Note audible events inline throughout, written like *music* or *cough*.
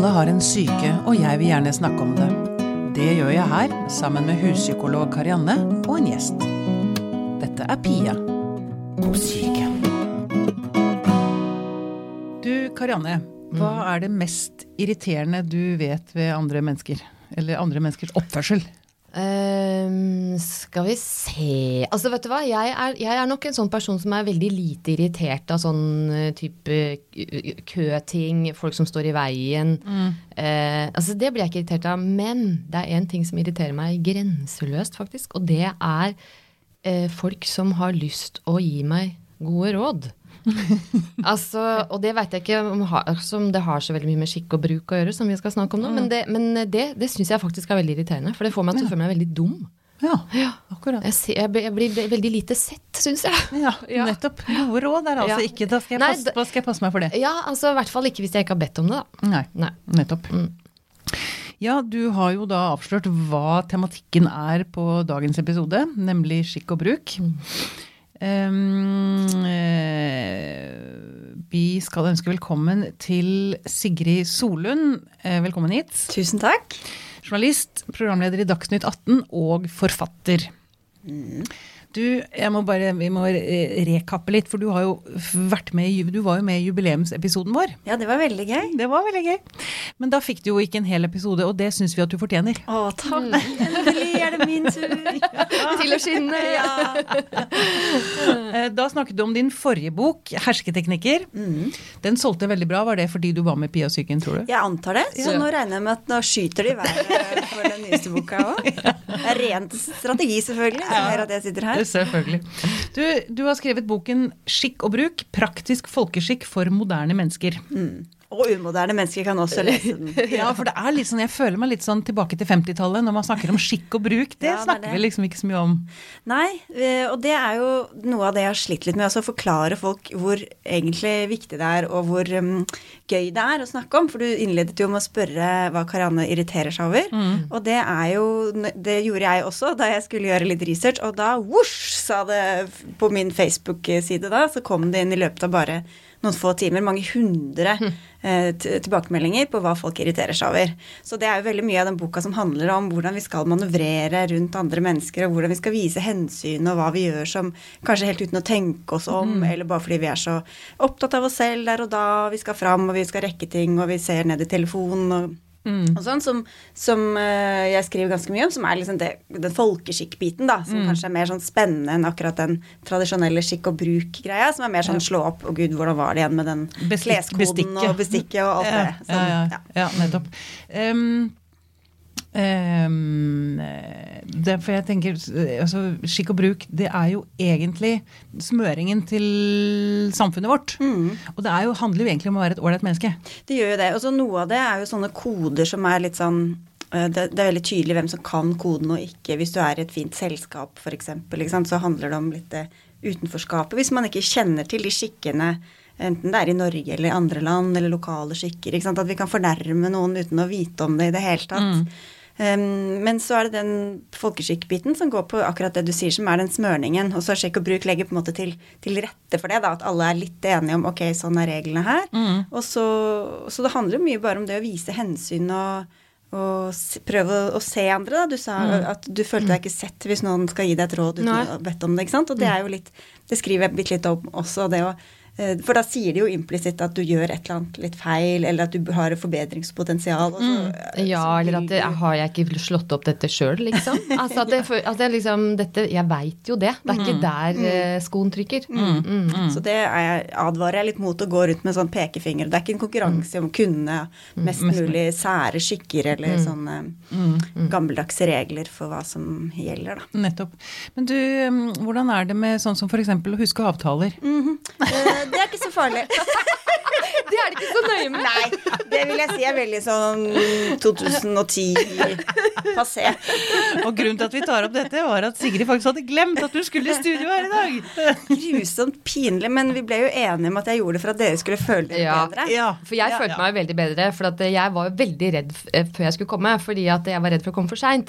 Alle har en syke, og jeg vil gjerne snakke om det. Det gjør jeg her, sammen med huspsykolog Karianne og en gjest. Dette er Pia om syke. Du, Karianne. Hva er det mest irriterende du vet ved andre mennesker? Eller andre menneskers oppførsel? Ehm, skal vi se Altså, vet du hva. Jeg er, jeg er nok en sånn person som er veldig lite irritert av sånn eh, type køting, folk som står i veien. Eh, altså, det blir jeg ikke irritert av. Men det er én ting som irriterer meg grenseløst, faktisk. Og det er eh, folk som har lyst å gi meg gode råd. *laughs* altså, og det veit jeg ikke om, om det har så veldig mye med skikk og bruk å gjøre, som vi skal snakke om nå, men det, men det, det syns jeg faktisk er veldig irriterende. For det får meg til å føle meg veldig dum. Ja, Ja. akkurat. Jeg, ser, jeg, blir- jeg blir veldig lite sett, syns jeg. Ja, *laughs* Ja. nettopp. Gode råd er altså Ja. ikke Da skal jeg Nei, passe, da skal jeg passe meg for det. Ja, altså i hvert fall ikke hvis jeg ikke har bedt om det, da. Nei, Nei. nettopp. Ja, du har jo da avslørt hva tematikken er på dagens episode, nemlig skikk og bruk. Eh, vi skal ønske velkommen til Sigrid Solund. Eh, velkommen hit. Tusen takk. Journalist, programleder i Dagsnytt 18 og forfatter. Du, jeg må bare, vi må eh, rekappe litt, for du har jo vært med, du var jo med i jubileumsepisoden vår. Ja, det var veldig gøy. Det var veldig gøy. Men da fikk du jo ikke en hel episode, og det syns vi at du fortjener. Å, takk. *laughs* Er det min tur. *laughs* Til å skinne! *laughs* Ja. Da snakket du om din forrige bok, 'Hersketeknikker'. Den solgte veldig bra. Var det fordi du var med Pia Psyken, tror du? Jeg antar det, så Ja. nå regner jeg med at nå skyter de i været for den nyeste boka òg. *laughs* Det er rent strategi, selvfølgelig, som gjør at jeg sitter her. Selvfølgelig. Du, du har skrevet boken 'Skikk og bruk praktisk folkeskikk for moderne mennesker'. Og umoderne mennesker kan også lese den. *laughs* Ja, for det er litt sånn, Jeg føler meg litt sånn tilbake til 50-tallet når man snakker om skikk og bruk. Det Ja, det er snakker det. vi liksom ikke så mye om. Nei, eh, og det er jo noe av det jeg har slitt litt med. Altså forklare folk hvor egentlig viktig det er, og hvor um, gøy det er å snakke om. For du innledet jo med å spørre hva Karianne irriterer seg over. Og det er jo Det gjorde jeg også da jeg skulle gjøre litt research, og da vosj, sa det på min Facebook-side da, så kom det inn i løpet av bare noen få timer mange hundre eh, tilbakemeldinger på hva folk irriterer seg over. Så det er jo veldig mye av den boka som handler om hvordan vi skal manøvrere rundt andre mennesker, og hvordan vi skal vise hensyn, og hva vi gjør som kanskje helt uten å tenke oss om, eller bare fordi vi er så opptatt av oss selv der og da, vi skal fram, og vi skal rekke ting, og vi ser ned i telefonen og og sånn, som, som eh, jeg skriver ganske mye om, som er liksom det, den folkeskikkbiten, da. Som kanskje er mer sånn spennende enn akkurat den tradisjonelle skikk og bruk-greia. Som er mer sånn slå opp og gud, hvordan var det igjen med den Bestik kleskoden bestikket. og bestikket og alt Ja, det. Sånn, ja, ja, ja. nettopp. Um, um, det, for jeg tenker, altså, Skikk og bruk det er jo egentlig smøringen til samfunnet vårt. Mm. Og det er jo, handler jo egentlig om å være et ålreit menneske. Det gjør jo det. Og så noe av det er jo sånne koder som er litt sånn eh, det, det er veldig tydelig hvem som kan koden og ikke. Hvis du er i et fint selskap, f.eks., så handler det om litt det utenforskapet. Hvis man ikke kjenner til de skikkene, enten det er i Norge eller i andre land, eller lokale skikker. At vi kan fornærme noen uten å vite om det i det hele tatt. Um, men så er det den folkeskikkbiten som går på akkurat det du sier, som er den smørningen. Og så Sjekk og bruk legger på en måte til, til rette for det, da, at alle er litt enige om ok, sånn er reglene her. Og så, så det handler jo mye bare om det å vise hensyn og, og prøve å, se andre. Da. Du sa at du følte deg ikke sett hvis noen skal gi deg et råd uten å ha bedt om det. ikke sant? Og det er jo litt, det skriver jeg bitte litt om også. det å for da sier de jo implisitt at du gjør et eller annet litt feil, eller at du har et forbedringspotensial. Og så, mm. Ja, så eller at det, har jeg ikke slått opp dette sjøl, liksom? *laughs* Altså at, det, at jeg liksom dette, Jeg veit jo det. Det er ikke der mm. skoen trykker. Mm. Så det er jeg, advarer jeg litt mot å gå rundt med sånn pekefinger. Det er ikke en konkurranse om å kunne mest mulig sære skikker eller sånne gammeldagse regler for hva som gjelder, da. Nettopp. Men du, hvordan er det med sånn som f.eks. å huske avtaler? Eh, Det er ikke så farlig. *laughs* Det er det ikke så nøye med. Nei, det vil jeg si er veldig sånn 2010-passé. Og grunnen til at vi tar opp dette, var at Sigrid faktisk hadde glemt at du skulle i studio her i dag. Grusomt pinlig, men vi ble jo enige om at jeg gjorde det for at dere skulle føle dere Ja. bedre. Ja. For jeg følte meg veldig bedre, for at jeg var veldig redd eh, før jeg skulle komme. Fordi at jeg var redd for å komme for seint.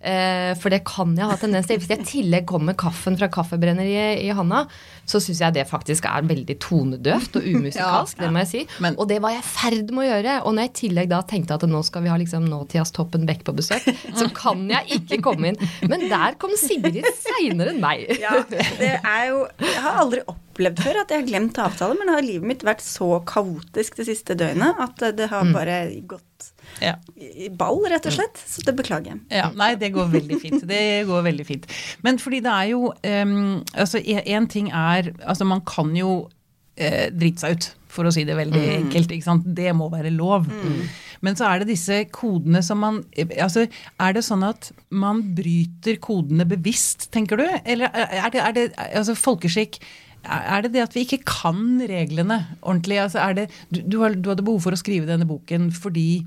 Eh, for det kan jeg ha tendens til. Hvis jeg i tillegg kommer med kaffen fra kaffebrenneriet i handa, så syns jeg det faktisk er veldig tonedøvt og umusikalsk, *laughs* det må jeg si. Men- og det var jeg i ferd med å gjøre. Og når jeg i tillegg da tenkte at nå skal vi ha liksom nåtidas Toppen Beck på besøk, så kan jeg ikke komme inn. Men der kom Sigrid seinere enn meg. Ja, det er jo Jeg har aldri opplevd før at jeg har glemt avtale, men har livet mitt vært så kaotisk det siste døgnet at det har bare gått Ja. i ball, rett og slett. Så det beklager jeg. Ja, nei, det går veldig fint. Det går veldig fint. Men fordi det er jo um, Altså, én ting er Altså, man kan jo eh, drite seg ut, for å si det veldig enkelt. ikke sant? Det må være lov. Men så er det disse kodene som man Altså, er det sånn at man bryter kodene bevisst, tenker du? Eller er det, er det altså folkeskikk er det det at vi ikke kan reglene ordentlig? Altså er det, du, du, du hadde behov for å skrive denne boken fordi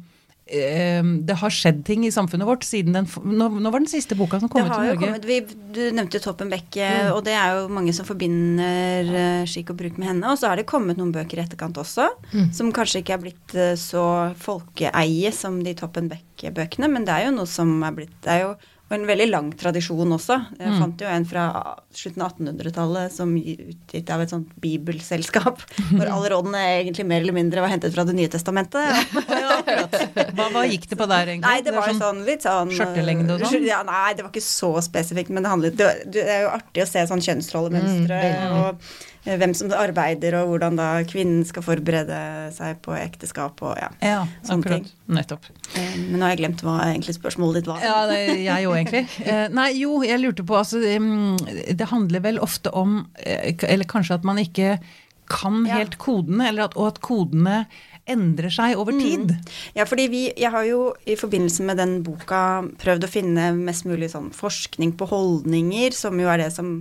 det har skjedd ting i samfunnet vårt siden den Nå, nå var den siste boka som kom ut jo Norge. kommet, vi, Du nevnte Toppen Beck, mm. og det er jo mange som forbinder eh, skikk og bruk med henne. Og så har det kommet noen bøker i etterkant også, som kanskje ikke er blitt eh, så folkeeie som de Toppen Beck-bøkene, men det er jo noe som er blitt Det er jo og en veldig lang tradisjon også. Jeg Mm. fant jo en fra slutten av 1800-tallet som utgitt av et sånt bibelselskap, *laughs* hvor alle rådene egentlig mer eller mindre var hentet fra Det nye testamentet. Ja, *laughs* hva, hva gikk det på der, egentlig? Nei, det var jo sånn litt sånn skjørtelengde og sånn? Ja, nei, det var ikke så spesifikt, men det handlet Det, det er jo artig å se sånn kjønnsrollemønstre Mm, og hvem som arbeider, og hvordan da kvinnen skal forberede seg på ekteskap og ja. Ja, Sånne akkurat. Nettopp. Eh, Men nå har jeg glemt hva egentlig spørsmålet ditt var. Ja, det, jeg òg, egentlig. Eh, nei, jo, jeg lurte på altså Det handler vel ofte om eh, Eller kanskje at man ikke kan Ja. helt kodene, eller at, og at kodene endrer seg over tid. Ja, fordi vi, jeg har jo i forbindelse med den boka prøvd å finne mest mulig sånn forskning på holdninger, som jo er det som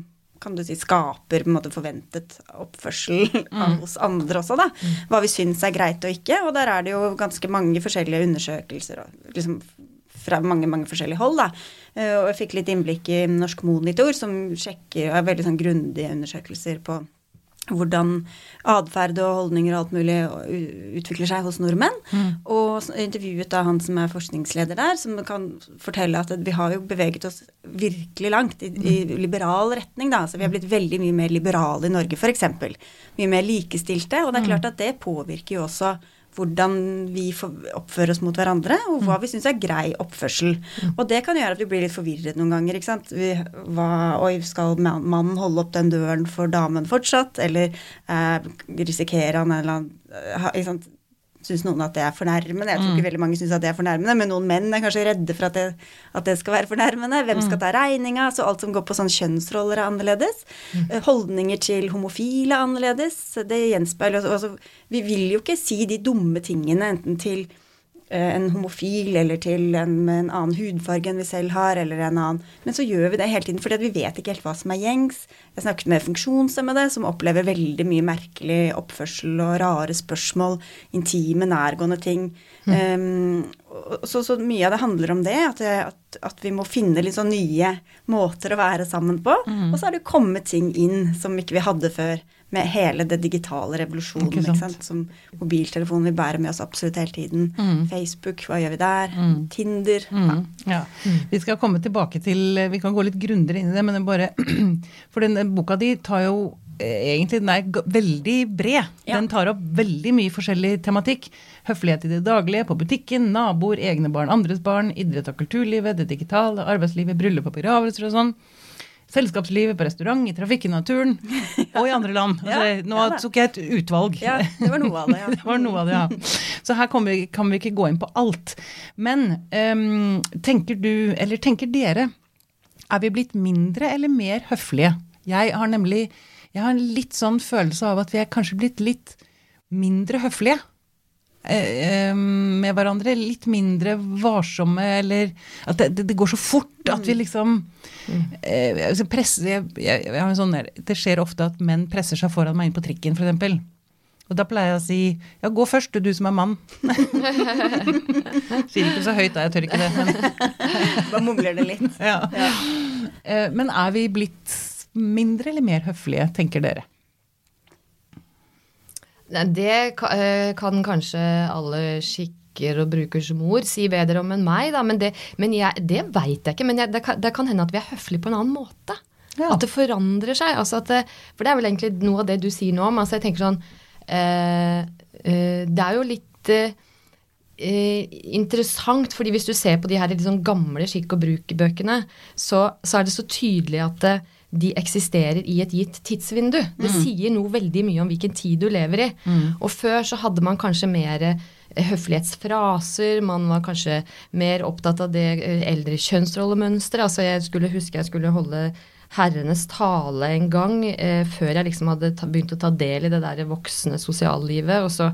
kan du si, skaper på en måte forventet oppførsel mm. hos andre også, da. Hva vi syns er greit og ikke. Og der er det jo ganske mange forskjellige undersøkelser og liksom fra mange mange forskjellige hold. da. Eh, Og jeg fikk litt innblikk i Norsk Monitor, som sjekker har veldig sånn grundige undersøkelser på hvordan atferd og holdninger og alt mulig utvikler seg hos nordmenn. Og intervjuet da han som er forskningsleder der, som kan fortelle at vi har jo beveget oss virkelig langt i, i liberal retning. da, så Vi har blitt veldig mye mer liberale i Norge, f.eks. Mye mer likestilte. Og det er klart at det påvirker jo også hvordan vi oppfører oss mot hverandre, og hva vi syns er grei oppførsel. Og det kan gjøre at vi blir litt forvirret noen ganger. ikke sant? Vi, hva, oi, skal mannen holde opp den døren for damen fortsatt, eller eh, risikerer han en eller annen eh, ikke sant? Syns noen at det er fornærmende? Jeg tror ikke veldig mange syns at det er fornærmende, men noen menn er kanskje redde for at det, at det skal være fornærmende. Hvem skal ta regninga? Så alt som går på sånn kjønnsroller er annerledes. Eh, Holdninger til homofile er annerledes. Det gjenspeiler altså, Vi vil jo ikke si de dumme tingene enten til en homofil eller til en med en annen hudfarge enn vi selv har, eller en annen. Men så gjør vi det hele tiden fordi vi vet ikke helt hva som er gjengs. Jeg snakket med funksjonshemmede som opplever veldig mye merkelig oppførsel og rare spørsmål, intime, nærgående ting. Um, så, så mye av det handler om det, at, at, at vi må finne litt sånn nye måter å være sammen på. Og så har det kommet ting inn som ikke vi hadde før, med hele det digitale revolusjonen. Ikke Ikke sant. sant? Som mobiltelefonen vi bærer med oss absolutt hele tiden. Facebook, hva gjør vi der? Tinder. Ja. Mm, ja. Vi skal komme tilbake til Vi kan gå litt grundigere inn i det, men det bare *clears throat* For denne boka di tar jo eh, egentlig Den er veldig bred. Ja. Den tar opp veldig mye forskjellig tematikk. Høflighet i det daglige, på butikken, naboer, egne barn, andres barn, idrett og kulturlivet, det digitale, arbeidslivet, bryllup og begravelser og sånn. Selskapslivet på restaurant, i trafikken, og naturen *laughs* og i andre land. Altså, nå tok jeg et utvalg. ja, det var noe av det. Ja. *laughs* Det var noe av det, ja. Så her kan vi, kan vi ikke gå inn på alt. Men um, tenker du, eller tenker dere, er vi blitt mindre eller mer høflige? Jeg har nemlig jeg har en litt sånn følelse av at vi er kanskje blitt litt mindre høflige. Eh, eh, med hverandre. Litt mindre varsomme, eller At det, det, går så fort at vi liksom eh, altså presser, jeg, jeg, jeg har en sånn Det skjer ofte at menn presser seg foran meg inn på trikken, f.eks. Og da pleier jeg å si ja, gå først, du, du som er mann. *laughs* Sier ikke så høyt da, jeg tør ikke det. Men, *laughs* Bare mumler det litt. *laughs* ja. Ja. men er vi blitt mindre eller mer høflige, tenker dere? Det eh, kan kanskje alle skikker og brukers mor si bedre om enn meg, da. Men det, men jeg, det veit jeg ikke. Men jeg, det, kan, det kan hende at vi er høflige på en annen måte. Ja. At det forandrer seg. Altså det, for det er vel egentlig noe av det du sier nå om. Altså jeg tenker sånn eh, eh, Det er jo litt eh, eh, interessant, fordi hvis du ser på de her sånn gamle skikk og bruk-bøkene, så, så er det så tydelig at eh, de eksisterer i et gitt tidsvindu. Det sier noe veldig mye om hvilken tid du lever i. Og før så hadde man kanskje mer eh, høflighetsfraser, man var kanskje mer opptatt av det eh, eldre kjønnsrollemønsteret. Altså jeg skulle huske jeg skulle holde herrenes tale en gang eh, før jeg liksom hadde ta, begynt å ta del i det der voksne sosiallivet. Og så,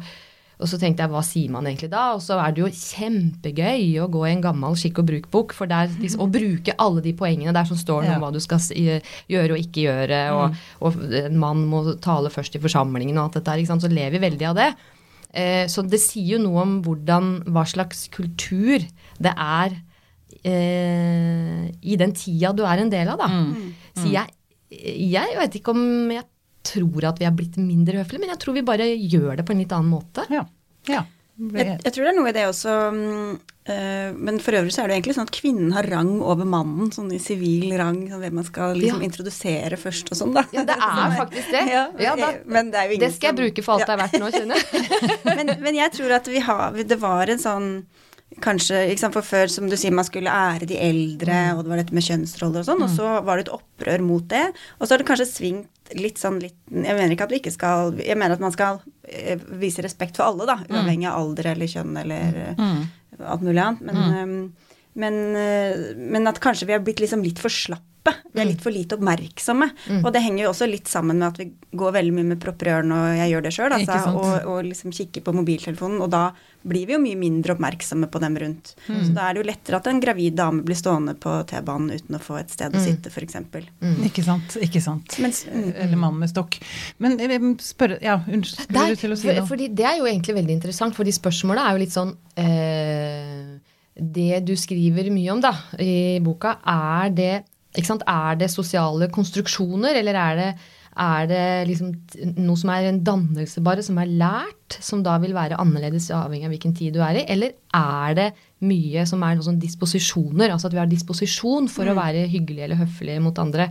og så tenkte jeg hva sier man egentlig da? Og så er det jo kjempegøy å gå i en gammel skikk og bruk-bok. For der, liksom, å bruke alle de poengene der som står noe om hva du skal gjøre og ikke gjøre. Og, og en mann må tale først i forsamlingen og alt dette her. Så lever vi veldig av det. Eh, så det sier jo noe om hvordan, hva slags kultur det er eh, i den tida du er en del av, da. Så jeg, jeg vet ikke om jeg tror at vi er blitt mindre høflige, men jeg tror vi bare gjør det på en litt annen måte. Ja. ja. Jeg, jeg tror det er noe i det også, mm, eh, men for øvrig så er det egentlig sånn at kvinnen har rang over mannen, sånn i sivil rang, sånn hvem man skal liksom Ja. introdusere først og sånn, da. Ja, det er *laughs* faktisk det. Ja, Ja, da, men det er jo ingen det skal jeg bruke for alt det er verdt nå, kjenner jeg. *laughs* men, men jeg tror at vi har Det var en sånn Kanskje, ikke sant, For før, som du sier, man skulle ære de eldre, og det var dette med kjønnsroller og sånn, og så var det et opprør mot det. Og så har det kanskje svingt litt sånn litt Jeg mener ikke at vi ikke skal Jeg mener at man skal eh, vise respekt for alle, da. Uavhengig av alder eller kjønn eller mm. alt mulig annet. Men, eh, men, eh, men at kanskje vi har blitt liksom litt for slappe. Vi er litt for lite oppmerksomme. Og det henger jo også litt sammen med at vi går veldig mye med propper i ørene, og jeg gjør det sjøl, altså, og, og liksom kikker på mobiltelefonen, og da blir vi jo mye mindre oppmerksomme på dem rundt. Så da er det jo lettere at en gravid dame blir stående på T-banen uten å få et sted å sitte, f.eks. Ikke sant. Ikke sant. Mens, mm, Eller mann med stokk. Men jeg vil spørre Ja, unnskyld, Der, du til å si for, noe? fordi det er jo egentlig veldig interessant, fordi spørsmålet er jo litt sånn eh, Det du skriver mye om da, i boka, er det, sant, er det sosiale konstruksjoner, eller er det, er det liksom noe som er en dannelse bare, som er lært, som da vil være annerledes avhengig av hvilken tid du er i? Eller er det mye som er sånn disposisjoner, altså at vi har disposisjon for å være hyggelige eller høflige mot andre?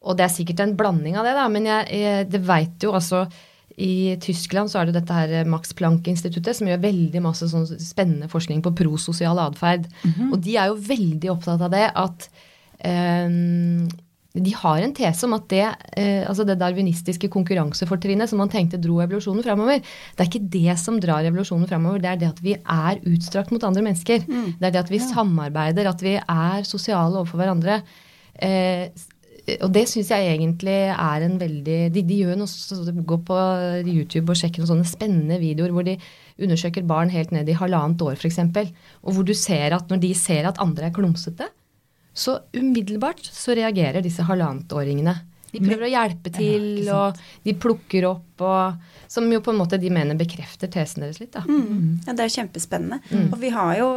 Og det er sikkert en blanding av det, da, men jeg, jeg det veit jo altså i Tyskland så er det dette her Max Planck-instituttet som gjør veldig masse sånn spennende forskning på prososial atferd. Og de er jo veldig opptatt av det at eh, de har en tese om at det, eh, altså det darwinistiske konkurransefortrinnet som man tenkte dro evolusjonen framover, det er ikke det som drar evolusjonen framover, det er det at vi er utstrakt mot andre mennesker. Det er det at vi samarbeider, at vi er sosiale overfor hverandre. Eh, og det syns jeg egentlig er en veldig De, de gjør noe så, Gå på YouTube og sjekker noen sånne spennende videoer hvor de undersøker barn helt ned i halvannet år, f.eks. Og hvor du ser at når de ser at andre er klumsete, så umiddelbart så reagerer disse halvannetåringene. De prøver å hjelpe til, ja, og de plukker opp og Som jo på en måte de mener bekrefter tesen deres litt, da. Mm. Ja, det er kjempespennende. kjempespennende. Og vi har jo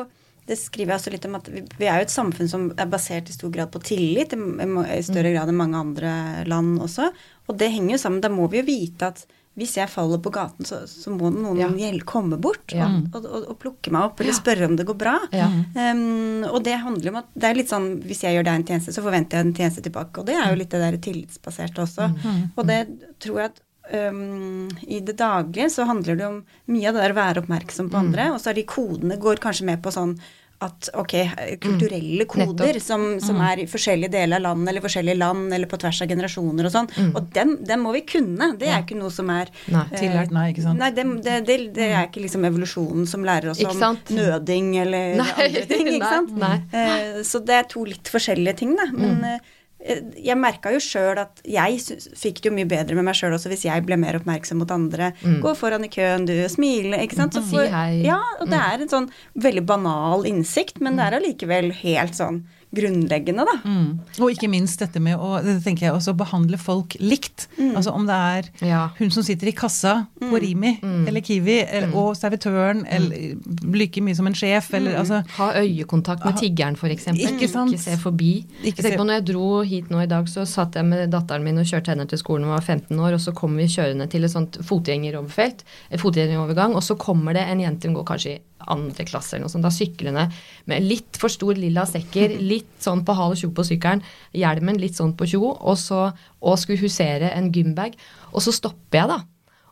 det skriver jeg også litt om at vi, er jo et samfunn som er basert i stor grad på tillit, i, større grad enn mange andre land også. Og det henger jo sammen. Da må vi jo vite at hvis jeg faller på gaten, så, så må noen Ja. komme bort Ja. og, og, og plukke meg opp, eller spørre om det går bra. Ja. Um, og det handler om at det er litt sånn hvis jeg gjør deg en tjeneste, så forventer jeg en tjeneste tilbake. Og det er jo litt det der tillitsbaserte også. Og det tror jeg at um, i det daglige så handler det om mye av det der å være oppmerksom på andre, og så er de kodene går kanskje med på sånn at ok, kulturelle koder mm. som, som er i forskjellige deler av landet, eller forskjellige land, eller på tvers av generasjoner og sånn. Og den, dem, må vi kunne. Det er ikke noe som er Nei. eh, Tillært, nei, ikke sant? Nei, det, det, det, det er ikke liksom evolusjonen som lærer oss om nøding eller Nei, andre ting, ikke *laughs* sant? nei. Eh, så det er to litt forskjellige ting, da. Men Mm. eh, jeg merka jo sjøl at jeg fikk det jo mye bedre med meg sjøl også hvis jeg ble mer oppmerksom mot andre. Gå foran i køen, du, smile, ikke sant. Mm. Si hei. Ja, og det er en sånn veldig banal innsikt, men det er allikevel helt sånn grunnleggende, da. Mm. Og ikke minst dette med å det tenker jeg også, behandle folk likt. Altså om det er Ja. hun som sitter i kassa på Rimi eller Kiwi, eller, og servitøren, eller like mye som en sjef, eller altså Ha øyekontakt med tiggeren, f.eks. Ikke sant? Ikke se forbi. Ikke jeg tenker på når jeg dro hit nå i dag, så satt jeg med datteren min og kjørte henne til skolen da hun var 15 år, og så kom vi kjørende til et sånt fotgjengeroverfelt, et fotgjengerovergang, og så kommer det en jente, hun går kanskje i andre klasse eller noe sånt, da syklende med litt for stor lilla sekker, *laughs* litt sånn på hal tjo på sykkelen, hjelmen litt sånn på tjo, og så og skulle husere en gymbag. Og så stopper jeg, da.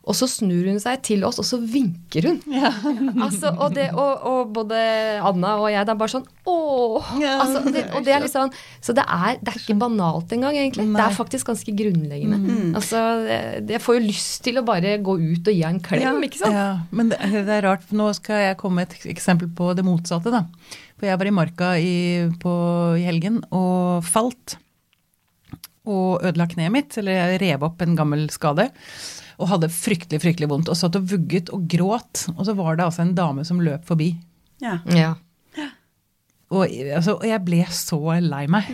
Og så snur hun seg til oss, og så vinker hun. altså, og, det, og, og, både Anna og jeg, det er bare sånn åh! Ja, altså, det, og det er litt sånn, så det er, det er ikke banalt engang, egentlig. Det er faktisk ganske grunnleggende. Mm. Altså, det- jeg får jo lyst til å bare gå ut og gi henne en klem, ikke sant? Ja, men det, det er rart, for nå skal jeg komme med et eksempel på det motsatte. da. For jeg var i Marka i, på, i helgen og falt. Og ødela kneet mitt, eller jeg rev opp en gammel skade. Og hadde fryktelig fryktelig vondt. Og satt og vugget og gråt. Og så var det altså en dame som løp forbi. Ja. Ja. Og, altså, og jeg ble så lei meg.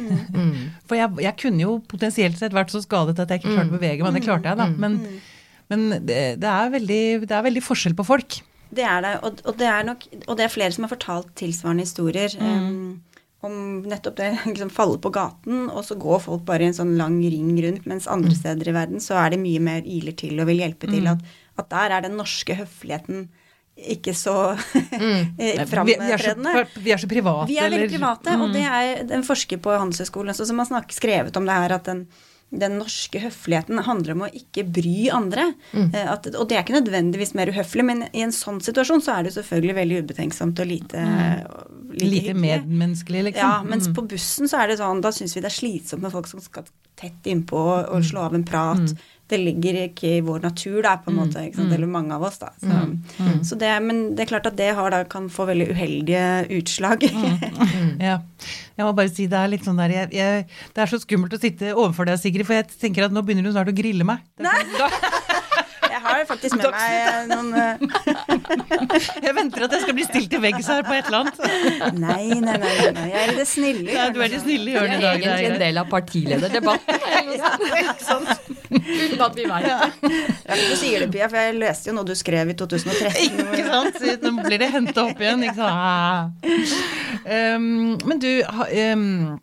For jeg, jeg kunne jo potensielt sett vært så skadet at jeg ikke klarte å bevege meg. Det klarte jeg, da. Men, men det, det, er veldig, det er veldig forskjell på folk. Det er det, og, og, det er nok, og det er flere som har fortalt tilsvarende historier um, om nettopp det. *laughs* liksom Falle på gaten, og så går folk bare i en sånn lang ring rundt, mens andre steder i verden så er det mye mer iler til og vil hjelpe til. At, at der er den norske høfligheten ikke så *laughs* vi, så, framtredende. vi er så private. Vi er veldig eller- private, og det er en forsker på Handelshøyskolen også som har skrevet om det her at den, den norske høfligheten handler om å ikke bry andre. Eh, At, og det er ikke nødvendigvis mer uhøflig, men i en sånn situasjon så er det selvfølgelig veldig ubetenksomt og lite, lite, Lite medmenneskelig, liksom. Ja, mens på bussen så er det sånn, da syns vi det er slitsomt med folk som skal tett innpå og, og slå av en prat. Det ligger ikke i vår natur, da, på en måte. Ikke sant? Eller mange av oss, da. Så, så det, men det er klart at det har, da, kan få veldig uheldige utslag. Ja. Jeg må bare si det er litt sånn der jeg, jeg, Det er så skummelt å sitte overfor deg, Sigrid, for jeg tenker at nå begynner du snart å grille meg. Nei! Jeg har faktisk med meg noen eh, *laughs* jeg venter at jeg skal bli stilt til veggs her på et eller annet. Nei, nei, nei. nei, nei. Jeg er det snille. Ja, du er det snille i hjørnet i dag. egentlig en del av partilederdebatten. Ja. *laughs* Uten at vi vet det. Ja, du sier det, Pia, for jeg leste jo noe du skrev i *laughs* 2013. Ikke sant? Nå blir det henta opp igjen. Ikke sant? Um, men du, um,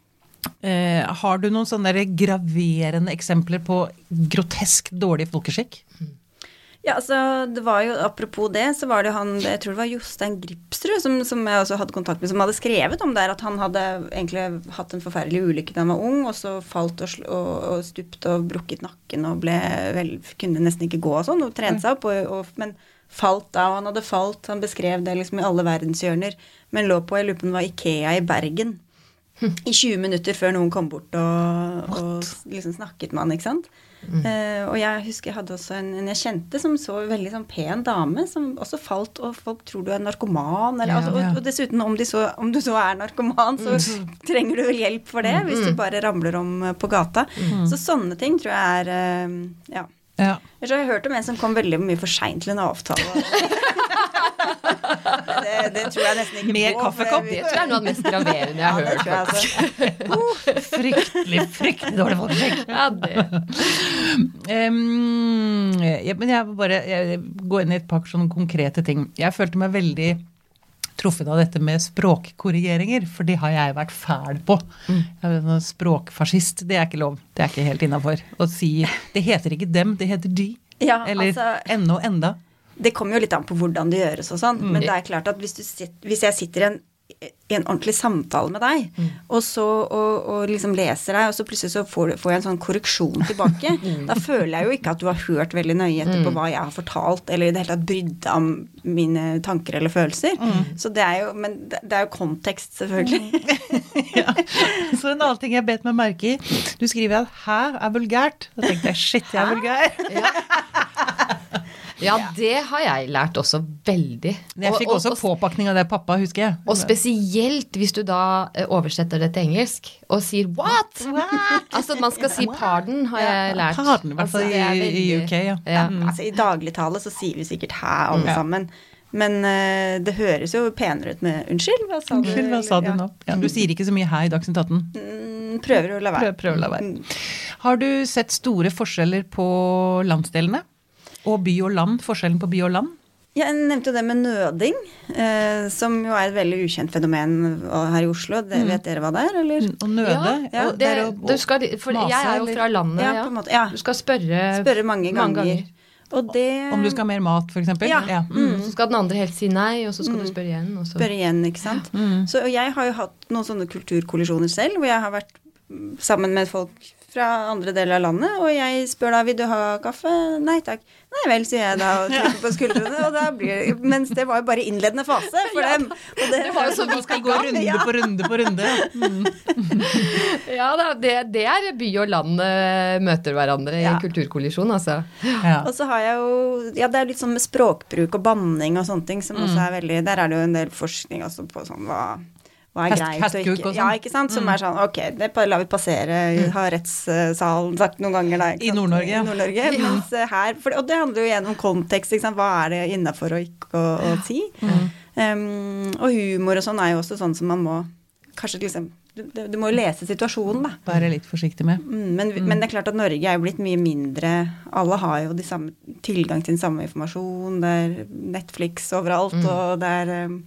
Uh, har du noen sånne graverende eksempler på grotesk dårlig folkeskikk? Ja, altså, det var jo, Apropos det, så var det jo han jeg tror det var Jostein Gripsrud som, som jeg også hadde kontakt med, som hadde skrevet om det, at han hadde egentlig hatt en forferdelig ulykke da han var ung, og så falt og, og, og stupt og brukket nakken og ble vel, kunne nesten ikke gå og sånn, og trente seg opp, og, og, men falt da, og han hadde falt, han beskrev det liksom i alle verdenshjørner, men lå på, jeg lurer på om det var Ikea i Bergen. I 20 minutter før noen kom bort og, og liksom snakket med han, ikke sant. Eh, og jeg husker jeg hadde også en, en jeg kjente som så veldig sånn pen dame, som også falt, og folk tror du er narkoman. Eller, Ja, altså, og, og dessuten, om, de så, om du så er narkoman, så *laughs* trenger du vel hjelp for det, hvis du bare ramler om eh, på gata. Så sånne ting tror jeg er uh, Ja. Ja. Jeg har hørt om en som kom veldig mye for seint til en avtale. *laughs* det, det tror jeg nesten ikke Med på. Mer kaffekopp? Det tror jeg er noe av det mest graverende jeg har det hørt. jeg altså. *laughs* Fryktelig, fryktelig dårlig folkeskikk. Ja, det. Um, ja, men jeg vil bare jeg, gå inn i et par sånne konkrete ting. Jeg følte meg veldig truffet av dette med språkkorrigeringer, for det har jeg vært fæl på. Jeg er en språkfascist, det er ikke lov. Det er ikke helt innafor å si Det heter ikke dem, det heter de. Ja, Eller altså- ennå enda. Det kommer jo litt an på hvordan det gjøres og sånn, Mm. men det er klart at hvis, du sit, hvis jeg sitter i en, i en ordentlig samtale med deg, Mm. og så og, og liksom leser deg, og så plutselig så får, får jeg en sånn korreksjon tilbake, *laughs* Mm. da føler jeg jo ikke at du har hørt veldig nøye etter på hva jeg har fortalt, eller i det hele tatt brydd deg om mine tanker eller følelser. Mm. Så det er jo, men det, det er jo kontekst, selvfølgelig. *laughs* Ja. Så en annen ting jeg bet meg merke i. Du skriver at 'hæ' er vulgært. Da tenkte jeg shit, jeg er vulgær. Ja, *laughs* det har jeg lært også veldig. Jeg fikk og- også påpakning av det pappa, husker jeg. Og spesielt hvis du da eh, oversetter det til engelsk og sier 'what?' *laughs* Altså man skal si 'pardon', har jeg lært. Pardon, i hvert fall Altså, er i- UK, ja. ja. Altså, I dagligtale så sier vi sikkert 'hæ', alle Ja. sammen. Men uh, det høres jo penere ut med 'unnskyld', hva sa du? Unnskyld, hva sa du nå? Ja, du sier ikke så mye her i Dagsnytt 18. Mm, Prøver å la være. Prøv, prøver å la være. Mm. Har du sett store forskjeller på landsdelene? Og by og land? Forskjellen på by og land? Jeg nevnte jo det med nøding, eh, som jo er et veldig ukjent fenomen her i Oslo. Det, Vet dere hva det er, eller? Å nøde? Ja, Det, det er å- du skal, for mase, jeg er jo fra landet, Ja, ja. på en måte, ja. Du skal spørre, Spørre mange ganger. Og det Om du skal ha mer mat, f.eks.? Ja. Mm. Så skal den andre helt si nei, og så skal du spørre igjen. Og så. spørre igjen, ikke sant. Så, og jeg har jo hatt noen sånne kulturkollisjoner selv, hvor jeg har vært mm, sammen med folk fra andre deler av landet, og jeg spør da vil du ha kaffe. Nei takk. Nei vel, sier jeg da og trykker på skuldrene. Og da blir, mens det var jo bare innledende fase for dem. Og det, var jo så Man skal gå *laughs* runde på runde på runde. Mm. *laughs* Ja, da, det, det er by og land eh, møter hverandre i Ja. en kulturkollisjon, altså. Ja. Og så har jeg jo Ja, det er litt sånn med språkbruk og banning og sånne ting som også er veldig Der er det jo en del forskning også på sånn hva hva er Hest- greit og ikke. og sånn. Ja, ikke sant. Som er sånn ok, det lar vi passere. Har rettssalen sagt noen ganger da. I? Nord-Norge, Nord *laughs* ja. Mens eh, her for, Og det handler jo igjen om kontekst. Ikke sant? Hva er det innafor og ikke å, si? Um, og humor og sånn er jo også sånn som man må Kanskje liksom Du, du må jo lese situasjonen, da. Være litt forsiktig med. Mm, men, men det er klart at Norge er jo blitt mye mindre Alle har jo de samme, tilgang til den samme informasjon. Det er Netflix overalt, og det er um,